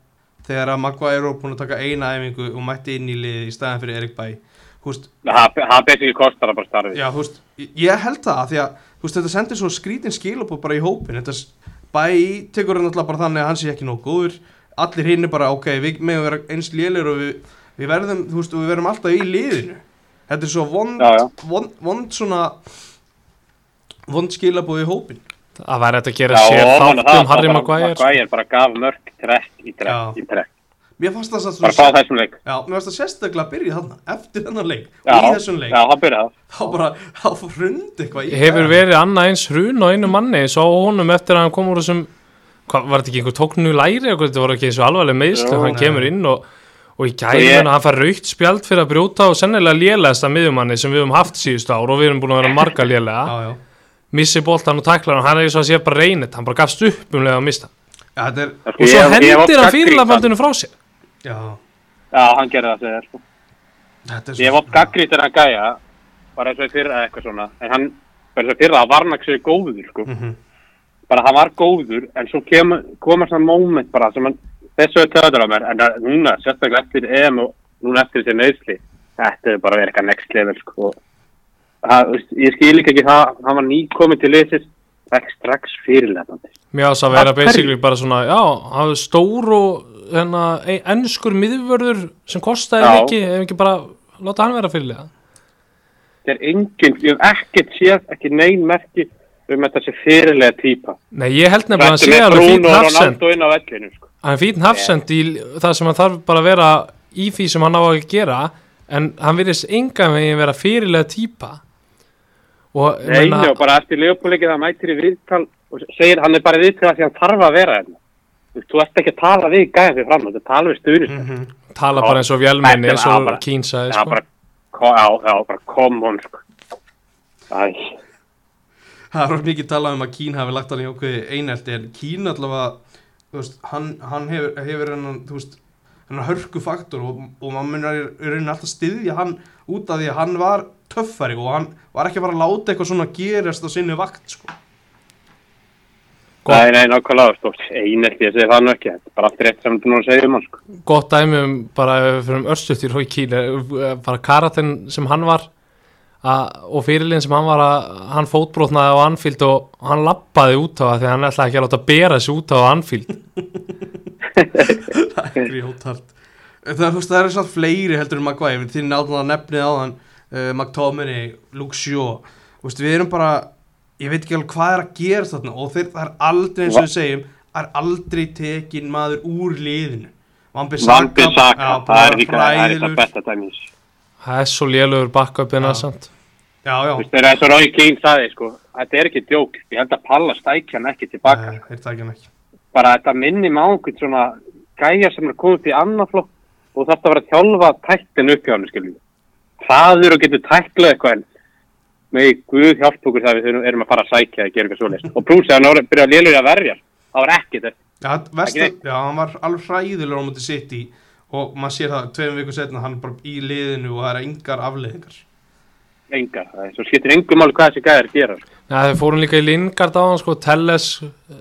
þegar að Maguire var búin að taka eina æfingu og mætti inn í liði í staðan fyrir Erik Bæ það best ekki kostar að bara starfi Já, húst, ég held það af því að húst, þetta sendir svo skrítin skilabóð bara í hópin þetta Bæ tekur hann alltaf bara þannig að hann sé ekki nóg góður. Allir hinn er bara ok, við meðum vera eins lélir og við, við verðum þú veist, og við verðum alltaf í liðinu þetta er svo vond, Já, já. vond, vond svona vond skilabóð í hópin Það væri þetta að gera Já, sér þátt um Harry Maguire. Maguire bara gaf mörg trekk í trekk í trekk. Mér fannst það bara fá þessum leik. Já, mér fannst það sérstaklega að byrja þarna eftir þennan leik Já, og í þessum leik. Já, það byrjaði. [LAUGHS] Þá bara, þá hrund eitthvað í Hefur verið annað eins hrun á einu manni? Svo á honum eftir að hann kom úr þessum Hvað, var þetta ekki einhver tóknu læri eitthvað, Þetta voru ekki eins og alvarleg meðslu Hann kemur inn og, og í Og gæðin ég- Hann fær raukt spjald fyrir að brjóta Og sennilega lélegasta miðjumanni sem við höfum haft síðust ár Og við erum búin að vera marga já Missi boltan og tæklar hann Hann er eins og að sé bara reynit Hann bara gafst upp um leið að mista þetta er, Sko, Og svo ég- hendir hann hann. fyrirlafaldinu frá sér já, Já, hann gerði það segja, sko. þetta er Ég oft gaggrít en að gæja, bara eins og fyrra eitthvað svona, en hann, bara eins og fyrra, það var hann ekki góður, sko. Mhm. Bara hann var góður, en svo kem, koma svona moment bara sem hann, þessu er töður á mér, en það, núna, sérstaklega eftir EM og núna eftir þessi neðsli, þetta er bara verið eitthvað next level, sko. Veist, ég skil ekki það, hann var nýkominn til liðsins, ekki strax fyrirlefandi. Mér ást að vera basically bara svona Já, hann er stór og hérna, ennskur miðvörður sem kostaði ekki Ef ekki bara láta hann vera fyrirlega Það er enginn, ég hef ekkert séð, ekki neyn merki um þetta sé fyrirlega típa. Nei, ég held nefnilega að hann sé með alveg fín Bruno og hafsend Ronaldo inn á vellinu, sko. Hann er fín hafsend í það sem hann þarf bara að vera í því sem hann á að gera En hann virðist engan veginn vera fyrirlega típa Og Nei, meina- og bara eftir leopuleikið það mætir í viðtal og segir hann er bara í viðtal af því hann þarf að vera hérna. Þú veist, Þú ert ekki að tala við gæða fyrir fram, þú tala við stuðnist. Mm Mhm. tala bara eins og er eins og Já, sko. bara, já, bara kom hún, sko. Það er mikið talað um að Kín hafi lagt hann í ákveði einelti en Kín allavega þú veist, hann, hann hefur, hefur hennan, þú veist, hennan hörku faktor og, og maður munir í rauninni alltaf styðja hann út af því að hann var töffari og hann var ekki bara að láta eitthvað svona gerast á sinni vakt sko. Nei, nei, nákvæmlega, stórt. Einelti, ég segi það nú ekki. Þetta er bara allt rétt sem þú nú að segja um hann, sko. Gott dæmi um bara fyrir um örstuttir Rói Kín eh, bara karatinn sem hann var að, og fyrirlin sem hann var að hann fótbrotnaði á Anfield og hann lappaði út á það því að hann ætlaði ekki að láta bera sig út á Anfield [LAUGHS] það er grjótart það, það er svona fleiri heldur en Maguire þinn náttúrulega nefnið á hann uh, McTominay, Luke Shaw Þú veist, við erum bara, ég veit ekki alveg hvað er að gera þarna og þeir, það er aldrei eins og við segjum, það er aldrei tekin maður úr liðinu Vambi Vambi Saka, það er líka, það er það besta dæmis. það er svo lélögur backupina Já. samt já, já, Þú veist, þegar eins og Rói King saði, sko, þetta er ekki djók. Ég held að Palla stækja hann ekki tilbaka. Nei, þeir takja hann ekki bara þetta minni má einhvern svona gæja sem er komið til annar flokk og þarf að vera að þjálfa tættin upp hjá hann, skiljum. Hraður og getur tæklað eitthvað en með Guð hjálp okkur þegar við erum að fara að sækja að gera eitthvað svoleiðist. Og plús, ef hann er byrjað lélur að verja, það var ekki þetta. Neitt. já, hann var alveg hræðilegur á mútið sitt í og maður sér það tveim vikur setna hann er bara í liðinu og það er engar afleiðingar Engar, það er svo skiptir engum máli hvað þessi gæjar gera. sko. Já, þeir fórum líka í Lingard á hann sko, Telles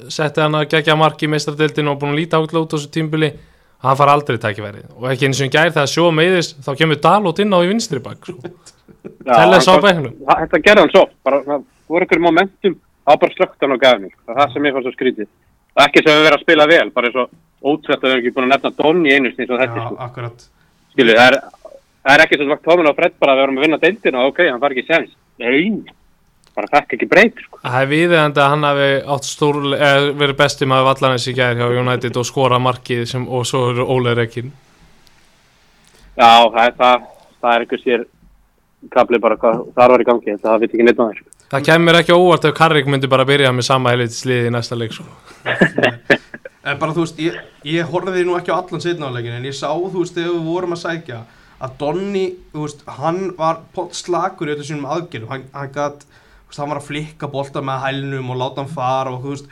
setti hann að gegja marki í meistaradeildinu og búin að líta út á þessu tímbili hann far aldrei tækifæri og ekki eins og hann gær þegar sjó meiðist þá kemur Dalot inn á í vinstri bak sko. Já, Telles á það- Þetta gerði hann svo, bara, það voru einhverjum momentum, það var bara slögt hann á gæðinu. Það er það sem ég fann svo skrítið. Það er ekki sem við verið að spila vel, bara eins og ótrúlega að við erum ekki búin að nefna Donni einu sinni eins og þetta, Já, sko. akkurat Skilu, það er, það er ekki svo svagt tómin á fredd bara að við erum að vinna deildina, ok, hann far ekki sens. Nei, bara fekk ekki breyk, sko. Það er viðeigandi að hann hafi átt stór, eh, verið besti maður vallarins í gær hjá United og skora markið sem, og svo eru Óli Rekkin Já, það er það, það er einhver sér kapli bara hvað þar var í gangi, það veit ekki neitt sko. Það kemur ekki óvart ef Karrik myndi bara byrja með sama helviti sliði í næsta leik sko. [LAUGHS] En bara þú veist, ég, ég horfði nú ekki á allan setnáleikin en ég sá, þú veist, þegar við vorum að sækja að Donni, þú veist, hann var slakur í öllu sínum aðgerðum hann, hann gat, veist, hann var að flikka bolta með hælnum og láta hann fara og veist,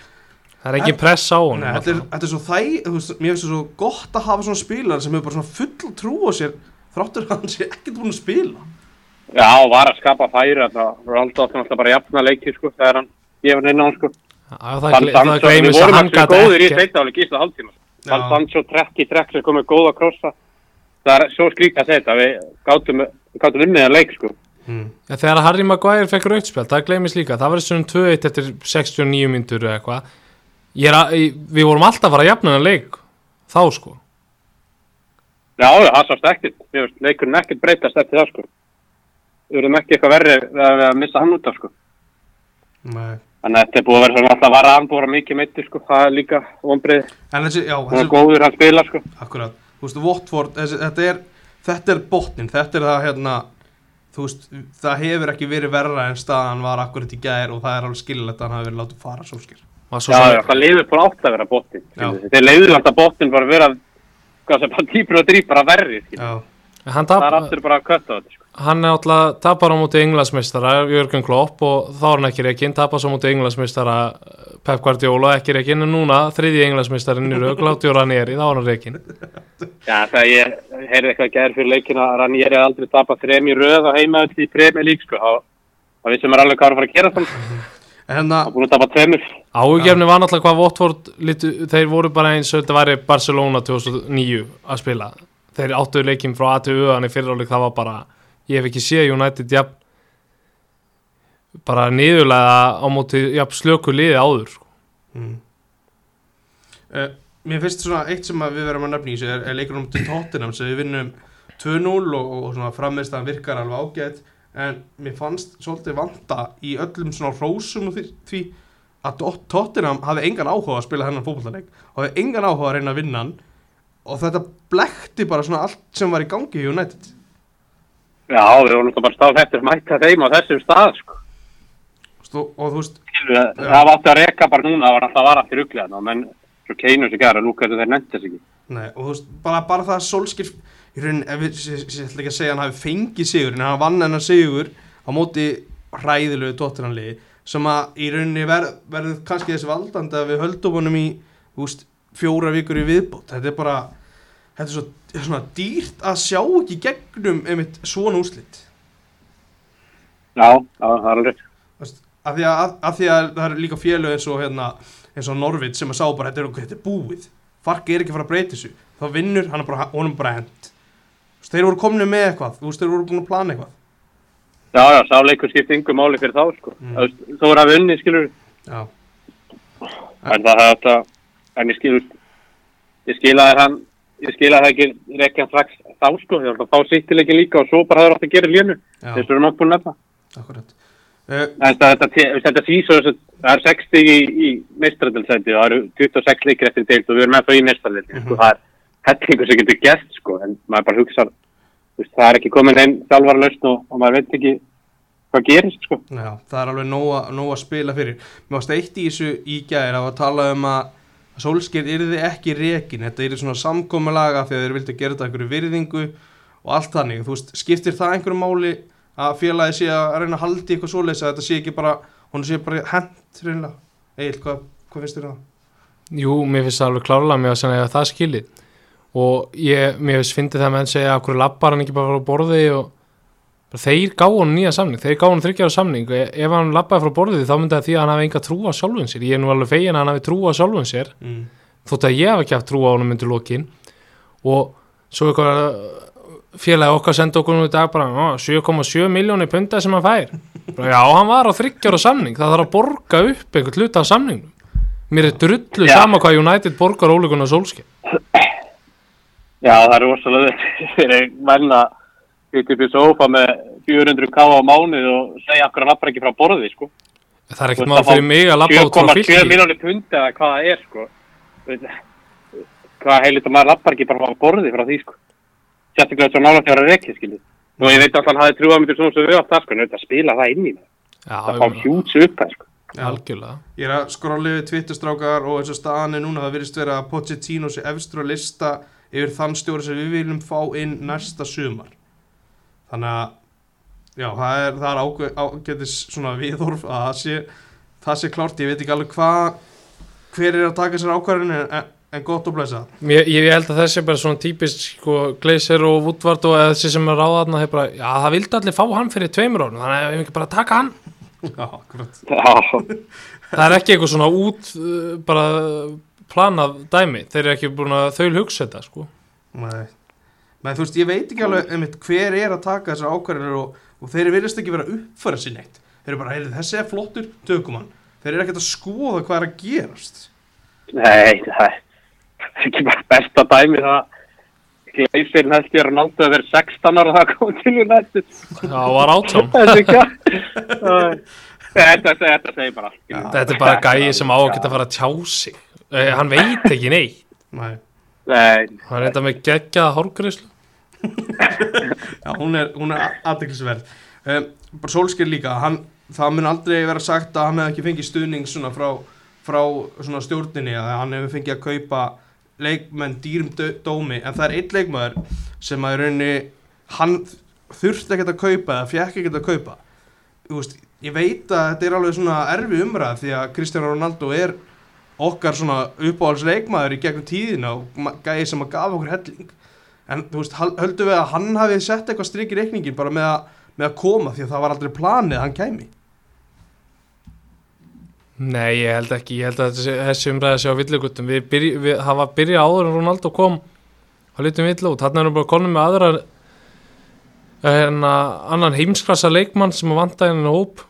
Það er engin press á hann þetta, er, þetta er svo þæ, þú veist, mér finnst það svo gott að hafa svona spilar sem hefur bara svona full trú á sér þráttur að hann sé ekkert búin að spila Já, var að skapa færi, það var alltaf bara jafna leiki, sko, þegar hann gefur inn á hann, sko. Já, það, Van gle- það Sancho, við gleymist að vorum hann alltaf góðir í ekki sveitaáleik í Ísla hálftíma. Já. Van Sancho trekk í trekk sem komið góða krossa. Það er svo skrítið að segja þetta, við gátum, gátum unnið að leik, sko. hmm. Ja, þegar Harry Maguire fekk rautspjald, það gleymist líka það var þessum 2-1 eftir 69 myndur eða eitthvað að- við vorum alltaf að fara að jafna hann leik þá sko Já, það sást ekkert. Leikurinn ekkert breytast eftir það, sko. Við erum ekki eitthvað verri að, að missa hann út af, sko. Nei. Þannig að þetta er búið að vera svona alltaf að að vera mikið meittir, sko. Það er líka vonbreið. En Hann er góður, hann spilar, sko. akkurat þú veist, Watford, þessi, þetta er þetta er botnin, þetta er það hérna þú veist, það hefur ekki verið verra en staðan var akkurat í gær og það er alveg skililegt að hann hafi verið látið fara sólskir Var svo Já, já, það leiður bara átt að vera bóttin. Já. Þeir leiður alltaf bóttin bara að vera, hvað sem bara dýpur og drýpur að verri, skilur. Já, hann, Það er aftur bara að kötta á þetta, sko. Hann er alltaf tapar á móti englandsmeistara Jörgen Klopp og þá er hann ekki reikinn tapar svo á móti englandsmeistara Pep Guardiola ekki reikinn en núna þriði englandsmeistarin í rauk Láti og Ranieri, þá er hann reikinn Já, það ég heyrði eitthvað gæður fyrir leikina að Ranieri aldrei tapað þrem í röð á heimaðut í Premier League, sko. Þá- vissum maður alveg hvað var að fara að gera þannig. en Það er búin að tapa tveimur. Áhugjefni var náttúrulega hvað Watford litu, þeir voru bara eins og þetta væri Barcelona 2009 að spila þeir áttu leikim frá A til U þannig fyriráleik það var bara, ég hef ekki séð United jafn bara niðurlega á móti jafn slöku liði áður sko. mm. uh, Mér finnst svona eitt sem við verðum að nefna í er, er leikunum til Tottenham sem við vinnum 2-0 og, og svona frammeðstæðan virkar alveg ágætt en mér fannst svolítið vanta í öllum svona rósum og því, að Tot- Tottenham hafði engan áhuga að spila hennan fótballleik og hafði engan áhuga að reyna að vinna hann og þetta blekti bara svona allt sem var í gangi í United Já, við vorum náttúrulega bara stáð eftir að mæta þeim á þessum stað, sko. Stu, og þú veist, Skilur, það var átti að reka bara núna, það var alltaf að vara til rugglega, menn svo keinur sig gæra, nú hvernig þeir nefndi þess ekki. Nei, og þú veist, bara, bara það að Solskir í raunin, ef við, ég, ætla ekki að segja hann hafi fengið sigur, en hann vann hennar sigur á móti hræðilegu tóttunanliði, sem að í rauninni ver, verður kannski þessi valdandi að við höldum honum í, þú veist, fjóra vikur í viðbót, þetta er bara þetta er svo, svona dýrt að sjá ekki gegnum einmitt svona úrslit. Já, það er alveg. Af því að, af því að það eru líka félög eins og hérna, og Norvit sem að sá bara þetta er, þetta er búið, farki er ekki að fara að breyta þessu. Þá vinnur, hann er bara, honum er bara hend þeir voru komnir með eitthvað. Þú veist, þeir voru búin að plana eitthvað. Já, já, sá leikur skipt yngur máli fyrir þá, sko. Mm. Þú er að vinni, skilur, já, en það hefði þetta, en ég skilur, ég skil að hann, ég skil að það ekki rekja hann strax þá, sko, ég ætla að fá sittileikin líka og svo bara það er átt að gera já, þess að við erum að nefna. akkurat það, þetta, sísó, það er 60 í, í meistaradelsæti og það eru 26 leikir eftir deilt og við erum ennþá í meistaradelsæti, sko, það er hellingur sem getur gert, sko, en maður bara hugsa, það er ekki komin einn þjálfara lausn og, og maður veit ekki hvað gerist, sko. já, það er alveg nóg, að- nóg að spila fyrir. Mér varst eitt í þessu í gæðir að tala um að Solskjær yrði ekki rekin. Þetta yrði svona samkommulaga því að þeir vildi gera þetta einhverju virðingu og allt þannig, þú veist, skiptir það einhverju máli að félagi sé að reyna að haldi eitthvað svoleiðis að þetta sé ekki bara hún sé bara hent reynilega Egil, hvað, hvað finnst þér um það? Jú, mér finnst það alveg klárlega mér að að það skilið. Og ég, mér finnst það að menn segja að hverju lappar hann ekki bara frá borði og þeir gáðu hann nýja samning, þeir gáðu hann þryggjára samning. E- ef hann lappaði frá borði þá myndi það því að hann hafi enga trú á sjálfun sér. Ég er nú alveg fegin að hann hafi trú á sjálfun sér. Mm. þótt að ég hef ekki haft trú á honum undir lokin. Og svo eitthvað uh, félagi okkar senda okkur nú í dag bara "Ó, 7,7 miljónir punta sem hann fær. Bara, já, hann var á þryggjára samning. Það þarf að borga upp einhvern hluta af samningnum. Mér er drullu Já. sama hvað United borgar ólíkun og sólski Já, það [LAUGHS] er að hluti upp í sofa með 400 k á mánuð og segja okkur að lappa ekki frá borði, sko. það er ekkert að fá fyrir mig að lappa út frá 7,7 fylki miljónir pund eða hvað það er, sko. Hvað heilit að maður lappar ekki bara frá borði frá því, sko. Sérstaklega svo nála þegar það er ekki, skiljið. Nú, ég veit alltaf hann hafði trúa myndir svona sem við átt það, sko, en þetta spila það inn í já, Það fá hjúts upp það, sko. algjörlega Ég er að skróla yfir Twitterstrákar og eins og staðan er núna það virðist vera að Pochettino sé efstur að lista yfir þann stjóri sem við viljum fá inn næsta sumar þannig að já, það er, það er ágæ- ágætis svona viðhorf að það sé það sé klárt, ég veit ekki alveg hvað hver er að taka sér ákvarðin en, en gott að blæsa Ég, ég held að þessi er bara svona típist sko, Gleiser og Woodward og eða þessi sem er ráða þarna þeir bara, já það vildi allir fá hann fyrir tveimur árum þannig að við ekki bara taka hann? Já, það er ekki eitthvað svona út uh, bara planað dæmi. Þeir eru ekki búin að þau hugsa þetta sko. Nei. Men þú veist, ég veit ekki alveg einmitt, hver er að taka þessar ákvarðinir og, og þeir virðist ekki vera að uppfæra sér neitt. Þeir eru bara, heyrðu, þessi er flottur, tökum hann. Þeir eru ekkert að skoða hvað er að gerast. Nei, það er ekki bara besta dæmi það Gleisir held ég að Ronaldo að vera 16 ára og það kom til United. Það var átján. Þetta segir bara allt. Þetta er bara gæi sem á að geta að fara að tjá sig. Uh, hann veit ekki neitt. Nei. Það er reynda með geggjaða hárgreyslu [LAUGHS] Já, hún er, hún er aðdeklisverð um, bara Solskjær líka hann, það mun aldrei vera sagt að hann hefði ekki fengið stuðning svona frá, frá svona stjórninni að hann hefur fengið að kaupa leikmenn dýrum dómi. En það er einn leikmaður sem að í rauninni hann þurfti ekkert að kaupa eða fjekk ekkert að kaupa. Þú veist, ég veit að þetta er alveg svona erfi umræð því að Cristiano Ronaldo er okkar svona uppáhalds leikmaður í gegnum tíðina og gæði sem að gaf okkur helling. En þú veist, höldum við að hann hafi sett eitthvað strik í reikningin bara með að, með að koma því að það var aldrei planið að hann kæmi? Nei, ég held ekki, ég held að þessi, umræði sé á villigutum við, byrj, við hafa byrjað áður en Ronaldo kom. Að litum villu út, þannig erum við bara konum með aðra en að annan heimsklassa leikmann sem að vanta henni hóp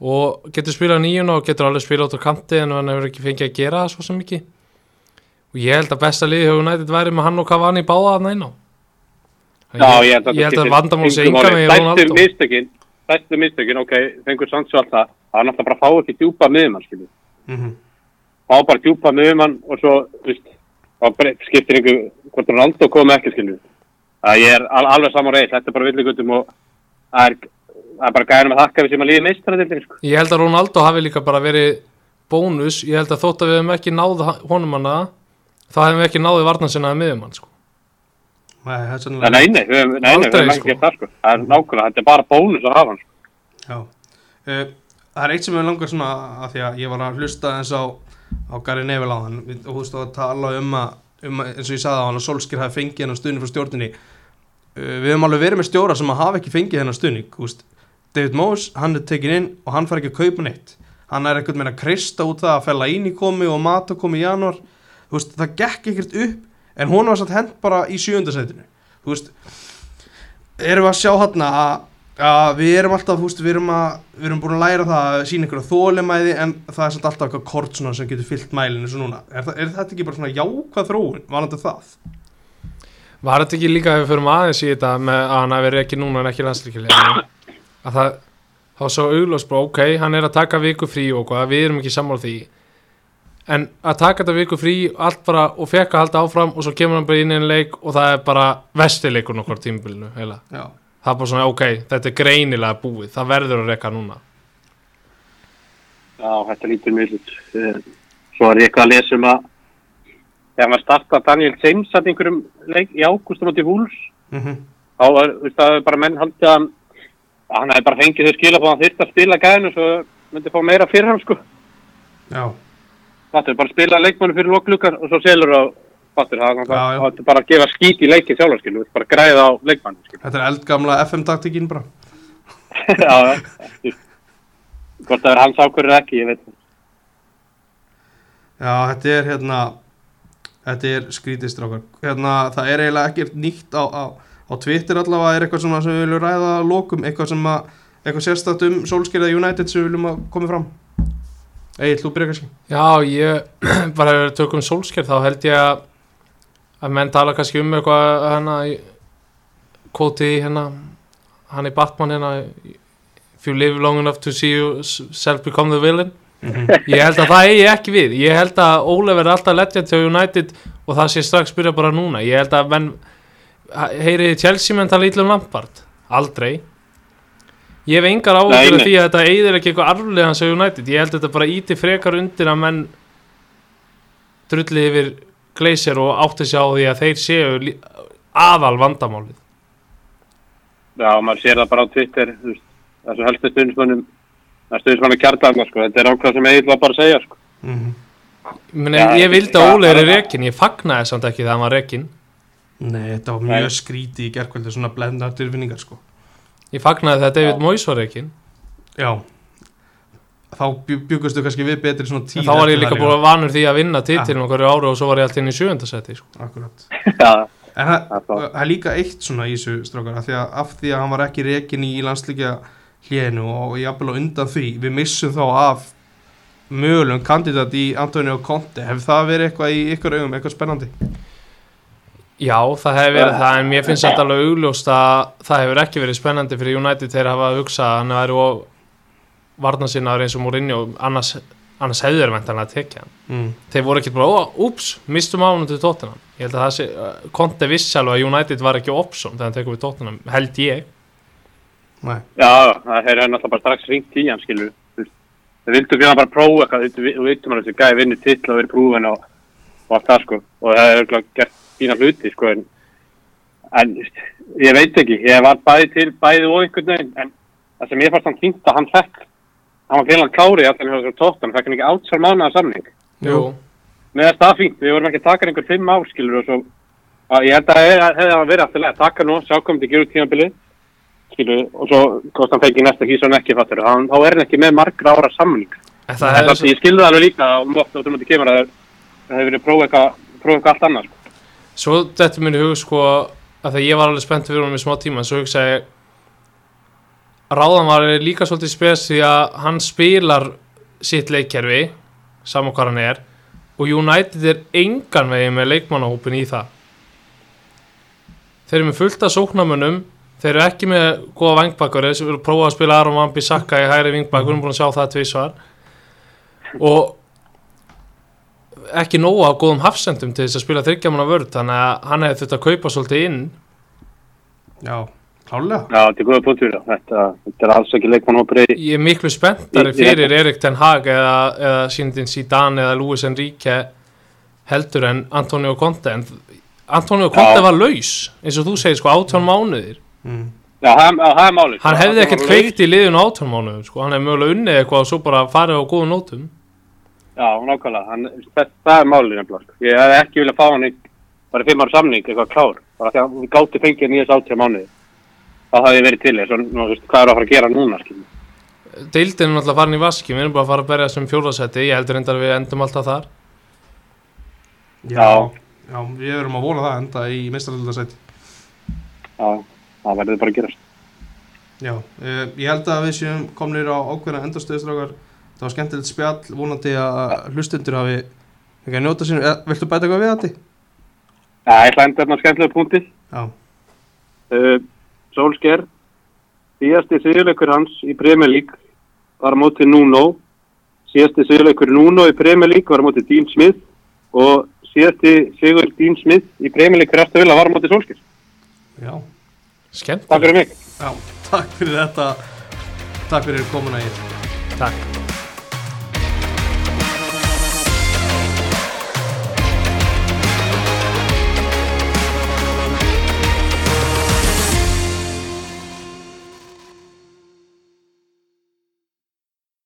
og getur spilað nýjuna og getur alveg spilað út á kanti en hann hefur ekki fengið að gera það svo sem ekki. Og ég held að besta liði hefur nættið væri með hann og Cavani báða að næna já, ég held að, ég held að vandamál sé enga með Stættu Ronaldo. mistökin, stættu mistökin, ok, fengur Sancho alltaf, það er náttúrulega bara að fá ekki djúpa miðumann, mm -hmm. Fá bara djúpa miðumann og svo, veist, skiptir einhver, hvort Ronaldo komi ekki, skiljum. Það ég er al alveg saman reyð, þetta er bara villigutum og það er, það er bara gæðin með þakka við sem að líði meistara sko. Ég held að Ronaldo hafi líka bara verið bónus, ég held að þótt að við hefum ekki náð honum hana, þá hefum við ekki náðið varnan sinna að miðum hann sko. Nei, það er Nei, sannlega nei, nei, við nei, nei, við Aldrei, höfum ekki sko. gert það, sko. Það er nákvæmlega, þetta er bara bónus að hafa hann, sko. Já. Uh, það er eitt sem við langar svona að því að ég var að hlusta eins á, á Gary Neville á hann og þú veist að tala um að, um að eins og ég sagði á hann að Solskjær hafi fengið hennar stuðning frá stjórninni uh, við höfum alveg verið með stjóra sem að hafa ekki fengið hennar stuðning David Moyes, hann er tekin inn og hann fær ekki að kaupa neitt. Hann er ekkert meina að krista út það að fella ín í komi og mata komi í janúar. Þú veist, það gekk ekkert upp en hún var satt hent bara í sjöundasætinu þú veist, erum við að sjá hann að að við erum alltaf, þú veist, við erum að við erum búin að læra það að sína einhverja þólimæði en það er samt alltaf eitthvað kort sem getur fyllt mælinu svo núna, er, það, er þetta ekki bara svona jákvæð þróun, vanandi það? Var þetta ekki líka að við förum aðeins í þetta með að hann hafi verið ekki núna en ekki landslíkilega að það þá svo auglós bara ok, hann er að taka viku frí og hvað, við erum ekki sammála því en að taka þetta viku frí allt bara og fekk að halda áfram og svo kemur hann bara inn í einn leik og það er bara vestileikur nokkur tímabilinu heila. já, það er bara svona ok, þetta er greinilega búið það verður að reka núna Já, þetta lítur mjög út. Eh, Svo er ég eitthvað að lesa um að þegar maður starta Daniel James að einhverjum leik í ágústum átti húls, mm þá er, er bara menn haldið að hann, hefði bara fengið þau skila på hann þyrst að spila gæðinu svo myndi fá meira fyrir hann, sko. já, Það er bara að spila leikmannu fyrir loklukkar og svo selur á fattur. Það er bara að gefa skít í leikið sjálfur, skilu, bara græða á leikmannu, skilu. þetta er eldgamla FM-taktikinn bara [LAUGHS] já. Hvort það er hans ákvörður ekki, ég veit já, þetta er hérna þetta er skrítistrákar hérna, það er eiginlega ekkert nýtt á, á, á Twitter allavega er eitthvað svona sem við viljum ræða að lokum, eitthvað sem að eitthvað sérstætt um Solskjærða United sem við viljum að koma fram. Egil, þú byrja kannski. Já, ég [CLEARS THROAT] bara ef við tökum sólsker þá held ég að að menn tala kannski um eitthvað hérna í kvóti hérna hann er Batman hérna if you live long enough to see yourself become the villain. Ég held að það eigi ekki við. Ég held að Óle verði alltaf legend til United og það sé strax byrja bara núna. Ég held að menn heyriði Chelsea menn tala ítla um Lampard? Aldrei. Ég hef engar áhugur af því að þetta eigðir ekki eitthvað arflega hans á United. Ég held að þetta bara íti frekar undir að menn drulli yfir Glazer og átti sig á því að þeir séu aðal vandamálið. Já, maður sér það bara á Twitter, þessu helstu stundismönnum, það stundismönnu kjartlarna, sko, þetta er ákvað sem var bara að segja, sko. mm Men Já, ég vildi það- að Óli er það- rekin, ég fagnaði samt ekki þegar hann var rekin Nei, þetta var Nei. mjög skríti í gerkvöldi svona blendar tilfinningar sko ég fagnaði þegar David Já. Moyes var rekin Já Þá bjuggustu kannski við betri svona en tíð þá var ég líka það búin að vanur því að vinna titilin okkur ára og svo var ég alltaf inn í sjöfundasetti sko. Akkurat [LAUGHS] Já, En það, Það er það. það líka eitt svona í þessu strákar af því að, af því að hann var ekki rekin í landslíkja hlénu og jafnvel á undan því við missum þá af mögulegum kandidat í Antonio Conte hefur það verið eitthvað í ykkur augum, eitthvað spennandi? Já, það hefur verið það en mér finnst þetta alveg augljóst að það hefur ekki verið spennandi fyrir United. Þegar hafa að hugsa að hann væri og varna sinnaður eins og Mourinho. Annars annars hefðu þeir mentanlega að tekja hann. Mm. þeir voru ekkert bara, ó, úps, mistum ánum til Tottenham. Ég held að það sé, uh, Conte vissi alveg að United var ekki option þegar hann tekur við Tottenham, held ég. Nei, Já, það er náttúrulega bara strax ringt í hann, skilur við. Við vildum fyrir bara prófa eitthvað, við við veitum að og allt það, sko. Og það er örugglega gert fína hluti, sko. En, en ég veit ekki, ég var bæði til, bæði og einhvern veginn, en það sem ég fannst hann fínt að hann fekk, hann var hann klárið allan hjá þessu tóttan, fekk hann ekki átsvar mánuða samning. Með þess það fínt, við vorum ekki að taka einhver fimm ár, skilur og svo, að ég held að það hefði hann verið aftur að taka nú, til gerur tímabilið, skilur, og svo hvort hann fengi næsta og ekki fattur, hann, þá er hann ekki með margra ára samning. það Það er ég skilði það alveg líka og mótt og þú mútið kemur að það hefur verið prófa eitthvað, prófa eitthvað allt annað, sko. Svo þetta í hug sko að það ég var alveg spennt fyrir honum í smá tíma en svo hugsa ég Ráðan var líka svolítið spes því að hann spilar sitt leikkerfi saman hvað hann er og United er engan veginn með leikmannahópin í það þeir eru með fullt af sóknamönnum þeir eru ekki með góða vangbakkur þeir eru prófað að spila Aron Van Bissaka í hægri vingbak við erum búin að sjá það tvísvar og ekki nóga á góðum hafsendum til þess að spila þryggjamanna vörð þannig að hann hefði þurft að kaupa svolítið inn já, klálega Já, þetta er góða punktur, þetta, þetta er alls ekki leikmannhópur ég er miklu spenntari fyrir Erik Ten Hag eða, eða síndin Zidane eða Luis Enrique heldur en Antonio Conte en Antonio Conte Já. var laus eins og þú segir sko átján mánuðir mm. já, málið. hann sko. hefði var ekkert kveikt í liðun á átján mánuðum sko. hann hefði mögulega unnið eitthvað og svo bara farið á góðum nótum Já, nákvæmlega, hann, það, það er málið nefnilega, sko. Ég hef ekki viljað fá hann í, bara fimm ára samning, eitthvað klár, bara því að hún gátti fengið nýjast átjá mánuði. Það hafði verið til þess, og nú, þú veist, hvað er að fara að gera núna, skiljum. deildin er náttúrulega farin í vaski við erum bara að fara að berja sem fjórðasetti ég heldur reyndar að við endum alltaf þar já, já, við erum að vona það enda í meistaraldasæti Já, það verður bara að gerast. Já, uh, ég held að við séum komnir á ákveðna endarstöðstrákar Það var skemmtilegt spjall, vonandi að hlustundur hafi ekki að njóta sínu Eða, Viltu bæta eitthvað við þetta? Já, ég ætla að enda þarna skemmtilega punkti. Já, Uh, Solskjær, síðasti sigurleikur hans í Premier League var á móti Nuno. Síðasti sigurleikur Nuno í Premier League var á móti Dean Smith og síðasti sigur Dean Smith í Premier League fyrir Aston Villa var á móti Solskjær. já, skemmt Takk fyrir mig. já Takk fyrir þetta Takk fyrir komuna í takk